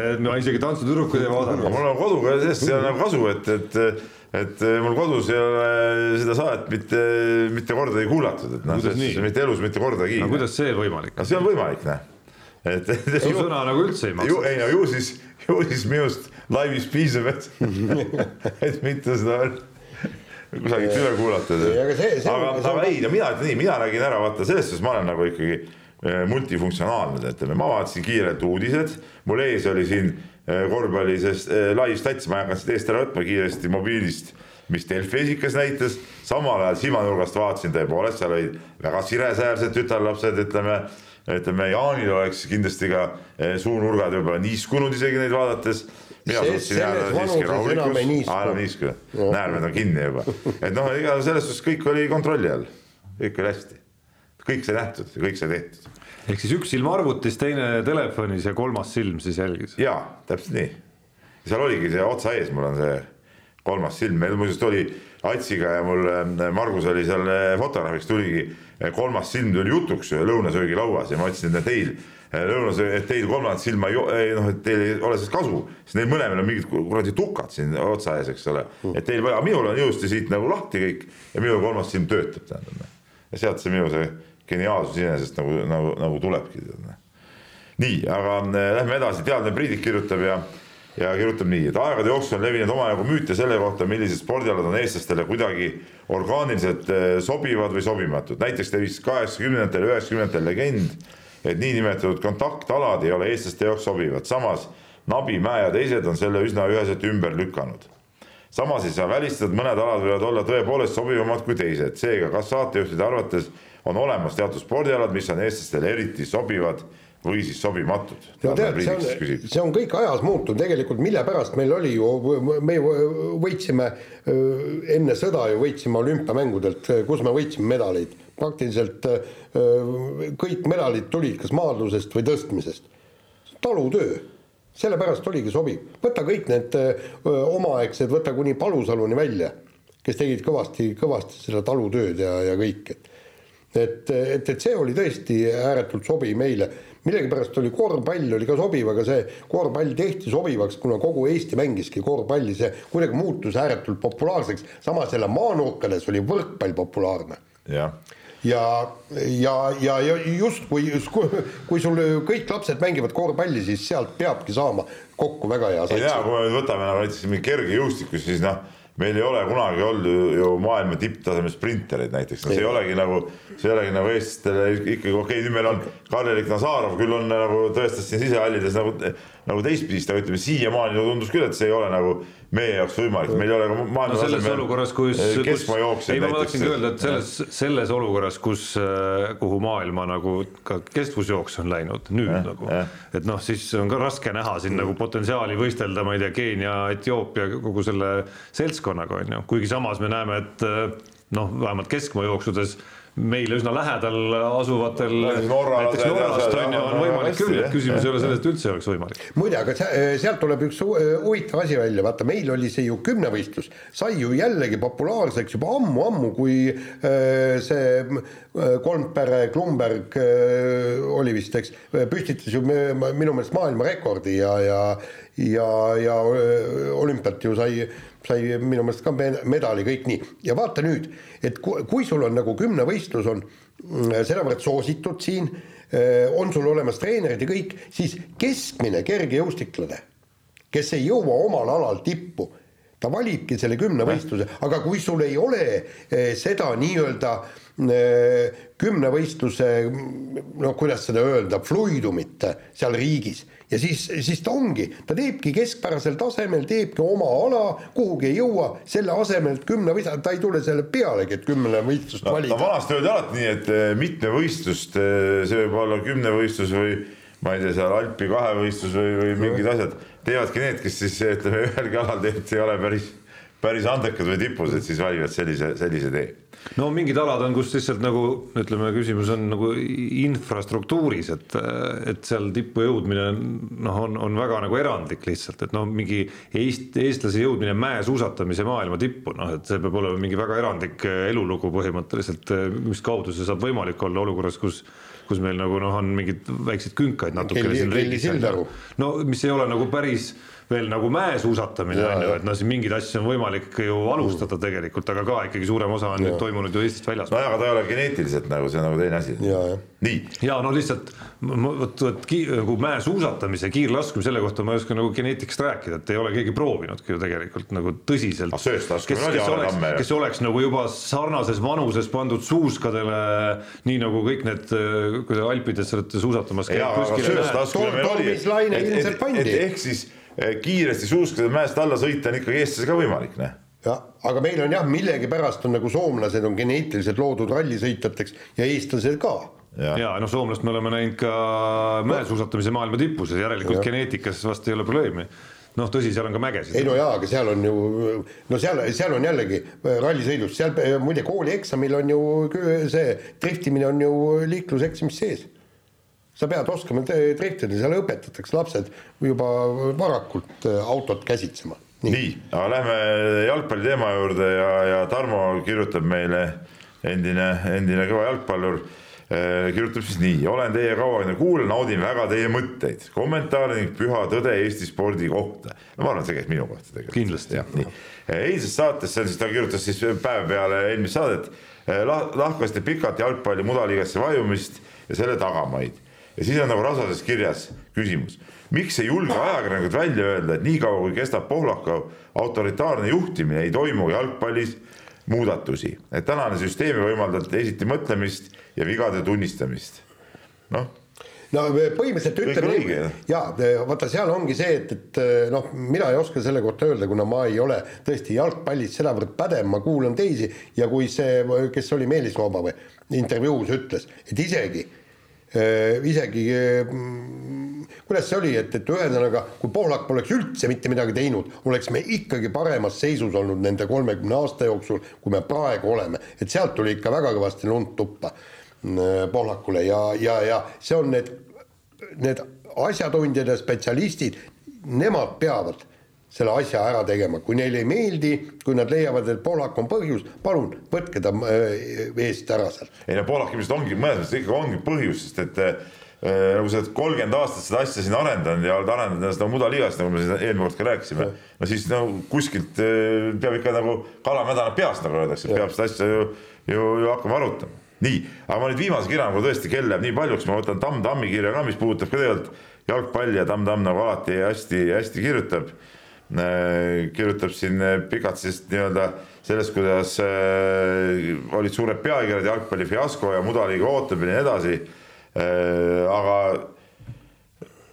et ma isegi tantsutüdrukuid ei vaadanud. mul on koduga sellest ei ole nagu kasu, et, et, et mul kodus ei ole seda saadet mitte, mitte kordagi kuulatud, et noh, mitte elus mitte kordagi. no kuidas see võimalik no see on võimalik, noh. et, et su sõna nagu üldse ei ju maksa. ei no ju siis, ju siis minust laivis piisab, et, et mitte seda kusagilt üle kuulata. Aga see- see aga, see aga ei, no mina ütlen nii, mina nägin ära, vaata selles suhtes ma olen nagu ikkagi eh, multifunktsionaalne, ütleme, ma vaatasin kiirelt uudised, mul ees oli siin eh, korvpalli sest eh, live stats, ma ei hakanud seda eest ära võtma kiiresti mobiilist mis Delfi esikas näitas, samal ajal silmanurgast vaatasin tõepoolest, seal olid väga siresäärsed tütarlapsed, ütleme, ütleme Jaanil oleks kindlasti ka eh, suunurgad võib-olla niiskunud isegi neid vaadates. mina suutsin jääda siiski vanuses enam ei niisku. rahulikus, enam ei niisku, näärmed on kinni juba, et noh, ega selles suhtes kõik oli kontrolli all, kõik oli hästi, kõik sai nähtud ja kõik sai tehtud. ehk siis üks silm arvutis, teine telefonis ja kolmas silm siis jälgis. jaa, täpselt nii. seal oligi see otsa ees, mul on see kolmas silm, meil muuseas tuli Atsiga ja mul äh, Margus oli seal äh, fotograafiks, tuligi kolmas silm tuli jutuks lõunasöögilauas ja ma ütlesin, et teil lõunasöö, et teil kolmandat silma ei, ei noh, et teil ei ole sellest kasu, sest neil mõlemal on mingid kuradi tukad siin otsa ees, eks ole. et teil vaja, minul on ilusti siit nagu lahti kõik ja minul kolmas silm töötab, tähendab. ja sealt see minu see geniaalsus iseenesest nagu, nagu, nagu tulebki. nii, aga äh, lähme edasi, teadlane Priidik kirjutab ja ja kirjutab nii, et aegade jooksul on levinud omajagu müüte selle kohta, millised spordialad on eestlastele kuidagi orgaaniliselt eh, sobivad või sobimatud. näiteks levis kaheksakümnendatel, üheksakümnendatel legend, et niinimetatud kontaktalad ei ole eestlaste jaoks sobivad, samas Nabi, Mäe ja teised on selle üsna üheselt ümber lükanud. samas ei saa välistada, et mõned alad võivad olla tõepoolest sobivamad kui teised, seega kas saatejuhtide arvates on olemas teatud spordialad, mis on eestlastele eriti sobivad või siis sobimatud. no tead, see on, see on kõik ajas muutunud, tegelikult mille pärast meil oli ju, me ju võitsime enne sõda ju võitsime olümpiamängudelt, kus me võitsime medaleid. praktiliselt kõik medalid tulid kas maadlusest või tõstmisest. talutöö, sellepärast oligi sobiv, võta kõik need omaaegsed, võta kuni Palusaluni välja, kes tegid kõvasti, kõvasti seda talutööd ja, ja kõik, et et, et, et see oli tõesti ääretult sobiv meile millegipärast oli korvpall oli ka sobiv, aga see korvpall tehti sobivaks, kuna kogu Eesti mängiski korvpalli, see kuidagi muutus ääretult populaarseks, samas jälle maanurkades oli võrkpall populaarne. jah. Ja, ja, ja, ja justkui, kui sul kõik lapsed mängivad korvpalli, siis sealt peabki saama kokku väga hea ei tea, kui me võtame nagu näiteks mingi kergejõustiku, siis noh, meil ei ole kunagi olnud ju, maailma tipptaseme sprintereid näiteks, no see ei. olegi nagu, see ei olegi nagu eestlastele ikkagi okei okay,, nüüd meil on Karl-Erik Nazarov küll on nagu tõestas siin sisehallides nagu nagu teistpidist, aga ütleme siiamaani tundus küll, et see ei ole nagu meie jaoks võimalik, meil ei ole ka maailma no selles olukorras, kus, eh, kus ei, ma tahtsingi öelda, et selles, selles olukorras, kus, äh, kuhu maailma nagu ka kestvusjooks on läinud nüüd ja, nagu, et noh, siis on ka raske näha siin nagu potentsiaali võistelda, ma ei tea, Keenia, Etioopia, kogu selle seltskonnaga on ju, kuigi samas me näeme, et äh, noh, vähemalt keskmaajooksudes meile üsna lähedal asuvatel Norra, näiteks Norrast on ju, on võimalik küll, et küsimus ei ole selles, et üldse oleks võimalik. muide, aga sealt tuleb üks huvitav asi välja, vaata, meil oli see ju kümnevõistlus, sai ju jällegi populaarseks juba ammu-ammu, kui see Kolmpere, Klumberg oli vist, eks, püstitas ju minu meelest maailmarekordi ja, ja ja, ja olümpialt ju sai sai minu meelest ka medali, kõik nii. ja vaata nüüd, et kui, kui sul on nagu kümnevõistlus on mm, sedavõrd soositud siin, on sul olemas treenerid ja kõik, siis keskmine kergejõustiklane, kes ei jõua omal alal tippu, ta valibki selle kümnevõistluse, aga kui sul ei ole seda nii-öelda kümnevõistluse, no kuidas seda öelda, fluidumit seal riigis ja siis, siis ta ongi, ta teebki keskpärasel tasemel, teebki oma ala, kuhugi ei jõua, selle asemel, et kümne võistlus, ta ei tule selle pealegi, et kümne võistlust no, valida no,. vanasti öeldi alati nii, et eh, mitme võistlust, eh, see võib olla kümnevõistlus või ma ei tea, seal Alpi kahevõistlus või, või mingid asjad, teevadki need, kes siis ütleme, ühelgi alal tegelikult ei ole päris, päris andekad või tipus, et siis valivad sellise, sellise tee no mingid alad on, kus lihtsalt nagu ütleme, küsimus on nagu infrastruktuuris, et, et seal tippu jõudmine noh, on, on väga nagu erandlik lihtsalt, et noh, mingi Eest, eestlase jõudmine mäesuusatamise maailma tippu, noh, et see peab olema mingi väga erandlik elulugu põhimõtteliselt, mis kaudu see saab võimalik olla olukorras, kus kus meil nagu noh, on mingid väikseid künkaid natukene siin riigis. no mis ei ole nagu päris veel nagu mäesuusatamine on ju, et noh, siin mingeid asju on võimalik ju alustada tegelikult, aga ka ikkagi suurem osa on ja. nüüd toimunud ju Eestist väljas. no aga ta ei ole geneetiliselt nagu, see on nagu teine asi. nii. ja no lihtsalt vot, vot nagu mäesuusatamise, kiirlaskmine, selle kohta ma ei oska nagu geneetikast rääkida, et ei ole keegi proovinudki ju tegelikult nagu tõsiselt. kes, kes oleks, kes oleks nagu juba sarnases vanuses pandud suuskadele, nii nagu kõik need, kui te Alpides olete suusatamas. aga sööstlaskmine meil oli, ehk siis kiiresti suuskada mäest alla sõita on ikkagi eestlase ka võimalik, noh jah, aga meil on jah, millegipärast on nagu soomlased on geneetiliselt loodud rallisõitjateks ja eestlased ka. ja, ja noh, soomlast me oleme näinud ka mäesuusatamise maailma tipus ja järelikult ja. geneetikas vast ei ole probleemi noh, tõsi, seal on ka mägesid. ei no jaa, aga seal on ju, no seal, seal on jällegi rallisõidus, seal muide koolieksamil on ju see driftimine on ju liikluseksimis sees sa pead oskama driftida, seal õpetatakse lapsed juba varakult äh, autot käsitsema. nii, nii, aga lähme jalgpalli teema juurde ja, ja Tarmo kirjutab meile, endine, endine kõva jalgpallur äh, kirjutab siis nii, olen teie kauaaegne kuulaja, naudin väga teie mõtteid, kommentaare ning püha tõde Eesti spordi kohta. no ma arvan, et see käib minu kohta tegelikult. kindlasti jah. nii, eilses saates, see on siis, ta kirjutas siis päev peale eelmist saadet lah, lahkasite pikalt jalgpalli mudaliigasse vajumist ja selle tagamaid ja siis on nagu rasases kirjas küsimus, miks ei julge ajakirjanikud välja öelda, et niikaua kui kestab Pohlaku autoritaarne juhtimine, ei toimu jalgpallis muudatusi, et tänane süsteem ei võimalda teisiti mõtlemist ja vigade tunnistamist. noh. No põhimõtteliselt ütleme, ja vaata, seal ongi see, et, et noh, mina ei oska selle kohta öelda, kuna ma ei ole tõesti jalgpallis sedavõrd pädev, ma kuulan teisi ja kui see, kes oli Meelis Vaba või intervjuus ütles, et isegi isegi äh, kuidas see oli, et, et ühesõnaga, kui Pohlak poleks üldse mitte midagi teinud, oleks me ikkagi paremas seisus olnud nende kolmekümne aasta jooksul, kui me praegu oleme, et sealt tuli ikka väga kõvasti lund tuppa äh, Pohlakule ja, ja, ja see on need, need asjatundjad ja spetsialistid, nemad peavad selle asja ära tegema, kui neile ei meeldi, kui nad leiavad, et Poolak on põhjus, palun võtke ta äh, eest ära sealt. ei no Poolak ilmselt ongi, mõnes mõttes ikkagi ongi põhjus, sest et nagu sa oled kolmkümmend aastat seda asja siin arendanud ja oled arendanud seda mudaliigast, nagu me siin eelmine kord ka rääkisime, no siis no kuskilt peab ikka nagu kala mädaneb peast, nagu öeldakse, peab seda asja ju, ju, ju hakkama arutama. nii, aga ma nüüd viimase kirja nagu tõesti, kell läheb nii paljuks, ma võtan Tamm Tammi kirja ka, mis puudutab ka tegelikult jalgpalli ja Tamm Tamm nagu alati hästi-hästi kirjutab kirjutab siin äh, pikalt siis nii-öelda sellest, kuidas äh, olid suured pealkirjad, jalgpallifiasko ja mudaliiga ootab ja nii edasi. aga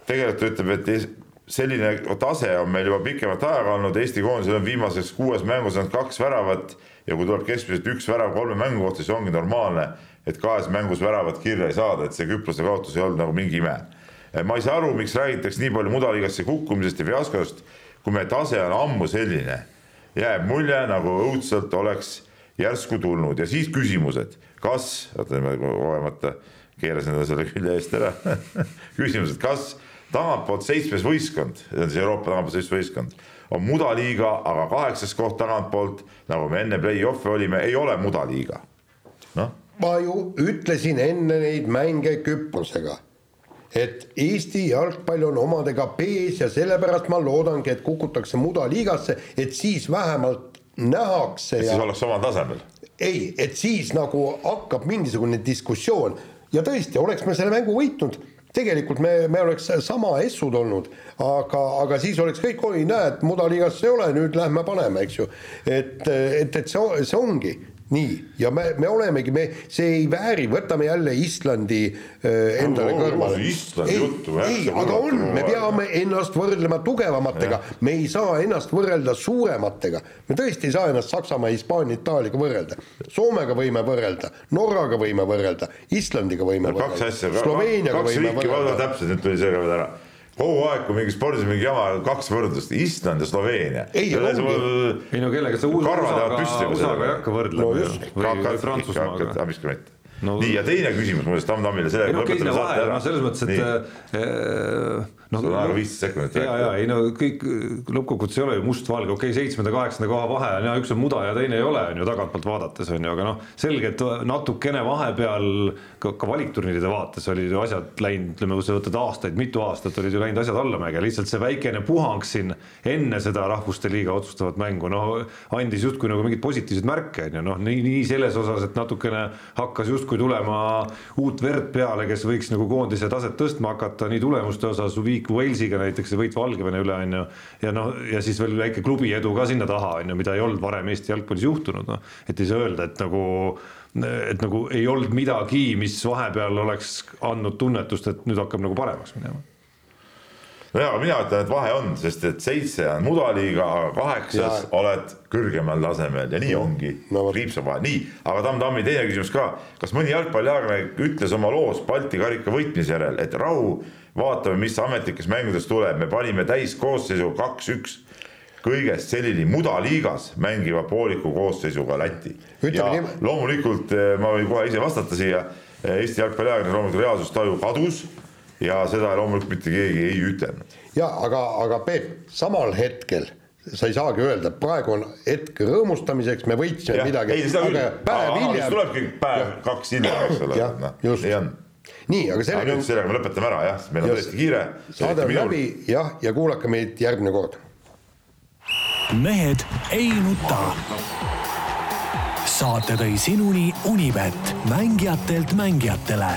tegelikult ütleb, et selline tase on meil juba pikemat aega olnud, Eesti koondisel on viimases kuues mängus olnud kaks väravat ja kui tuleb keskmiselt üks värav kolme mängu kohta, siis ongi normaalne, et kahes mängus väravat kirja ei saada, et see Küprose kaotus ei olnud nagu mingi ime. ma ei saa aru, miks räägitakse nii palju mudaliigasse kukkumisest ja fiaskost, kui meie tase on ammu selline. jääb mulje, nagu õudselt oleks järsku tulnud ja siis küsimused, kas, oota ma kogemata keerasin selle külje eest ära küsimused, kas tagantpoolt seitsmes võistkond, see on siis Euroopa tagantpoolt seitsmes võistkond, on mudaliiga, aga kaheksas koht tagantpoolt, nagu me enne play-off'i olime, ei ole mudaliiga. noh. ma ju ütlesin enne neid mänge Küprosega, et Eesti jalgpall on omadega B-s ja sellepärast ma loodangi, et kukutakse mudaliigasse, et siis vähemalt nähakse. et ja... siis ollakse omal tasemel. ei, et siis nagu hakkab mingisugune diskussioon ja tõesti, oleks me selle mängu võitnud tegelikult me, me oleks sama essud olnud, aga, aga siis oleks kõik, oi näed, mudaliigas ei ole, nüüd lähme paneme, eks ju. et, et, et see, see ongi nii, ja me, me olemegi, me, see ei vääri, võtame jälle Islandi äh, endale no, kõrvale. Islandi juttu. ei, aga on, me peame ennast võrdlema tugevamatega, me ei saa ennast võrrelda suurematega. me tõesti ei saa ennast Saksamaa, Hispaania, Itaaliaga võrrelda. Soomega võime võrrelda, Norraga võime võrrelda, Islandiga võime no, võrrelda. kaks asja, kaks riiki, täpselt, nüüd tuli see ka veel ära kogu aeg, kui mingi spordis mingi jama, kaks võrdlust, Island ja Sloveenia. ei, ei no kellega sa USA-ga, USA-ga ei hakka võrdlema no, ju, või, või Prantsusmaaga. miks ka mitte no.. nii ja teine küsimus muuseas Tammile. ei no kesine vahe, no selles mõttes, et noh. sul on aega viisteist sekundit. ja, ja ei no kõik lõppkokkuvõttes ei ole ju mustvalge, okei okay,, seitsmenda, kaheksanda koha vahe on ja üks on muda ja teine ei ole, on ju tagantpoolt vaadates on ju, aga noh, selge, et natukene vahepeal ka, ka valikturniiride vaates olid ju asjad läinud, ütleme, kui sa võtad aastaid, mitu aastat olid ju läinud asjad allamäge, lihtsalt see väikene puhang siin enne seda rahvuste liiga otsustavat mängu, no andis justkui nagu mingeid positiivseid märke, on ju, noh, nii, nii selles osas, et natukene hakkas justkui tulema uut verd peale, kes võiks nagu koondise taset tõstma hakata nii tulemuste osas, Viik Walesiga näiteks ja võit Valgevene üle on ju. ja noh, ja siis veel väike klubi edu ka sinna taha on ju, mida ei olnud varem Eesti jalgpallis juhtunud, noh. et ei saa öelda, et nagu, et nagu ei olnud midagi, mis vahepeal oleks andnud tunnetust, et nüüd hakkab nagu paremaks minema nojah, mina ütlen, et vahe on, sest et seitse on mudaliiga, aga kaheksas ja. oled kõrgemal tasemel ja nii ongi no,. kriips on vahe, nii, aga Tamm Tammi teine küsimus ka. kas mõni jalgpalliajakirjanik ütles oma loos Balti karika võitmise järel, et rahu, vaatame, mis ametlikes mängudes tuleb, me panime täiskoosseisu kaks-üks kõigest selline mudaliigas mängiva pooliku koosseisuga Läti. ja nii... loomulikult eh, ma võin kohe ise vastata siia, eh, Eesti jalgpalliajakirjanik loomulikult reaalsustaju kadus ja seda loomulikult mitte keegi ei ütelnud. ja aga, aga Peep, samal hetkel sa ei saagi öelda, praegu on hetk rõõmustamiseks, me võitsime midagi. ei, seda küll, aga hiljem... tulebki päev, kaks hiljem, eks ole. noh, nii on. Nii, aga sellega. nüüd sellega me lõpetame ära jah, meil on tõesti kiire. saade on läbi jah, ja kuulake meid järgmine kord. mehed ei nuta. saate tõi sinuni Unibet, mängijatelt mängijatele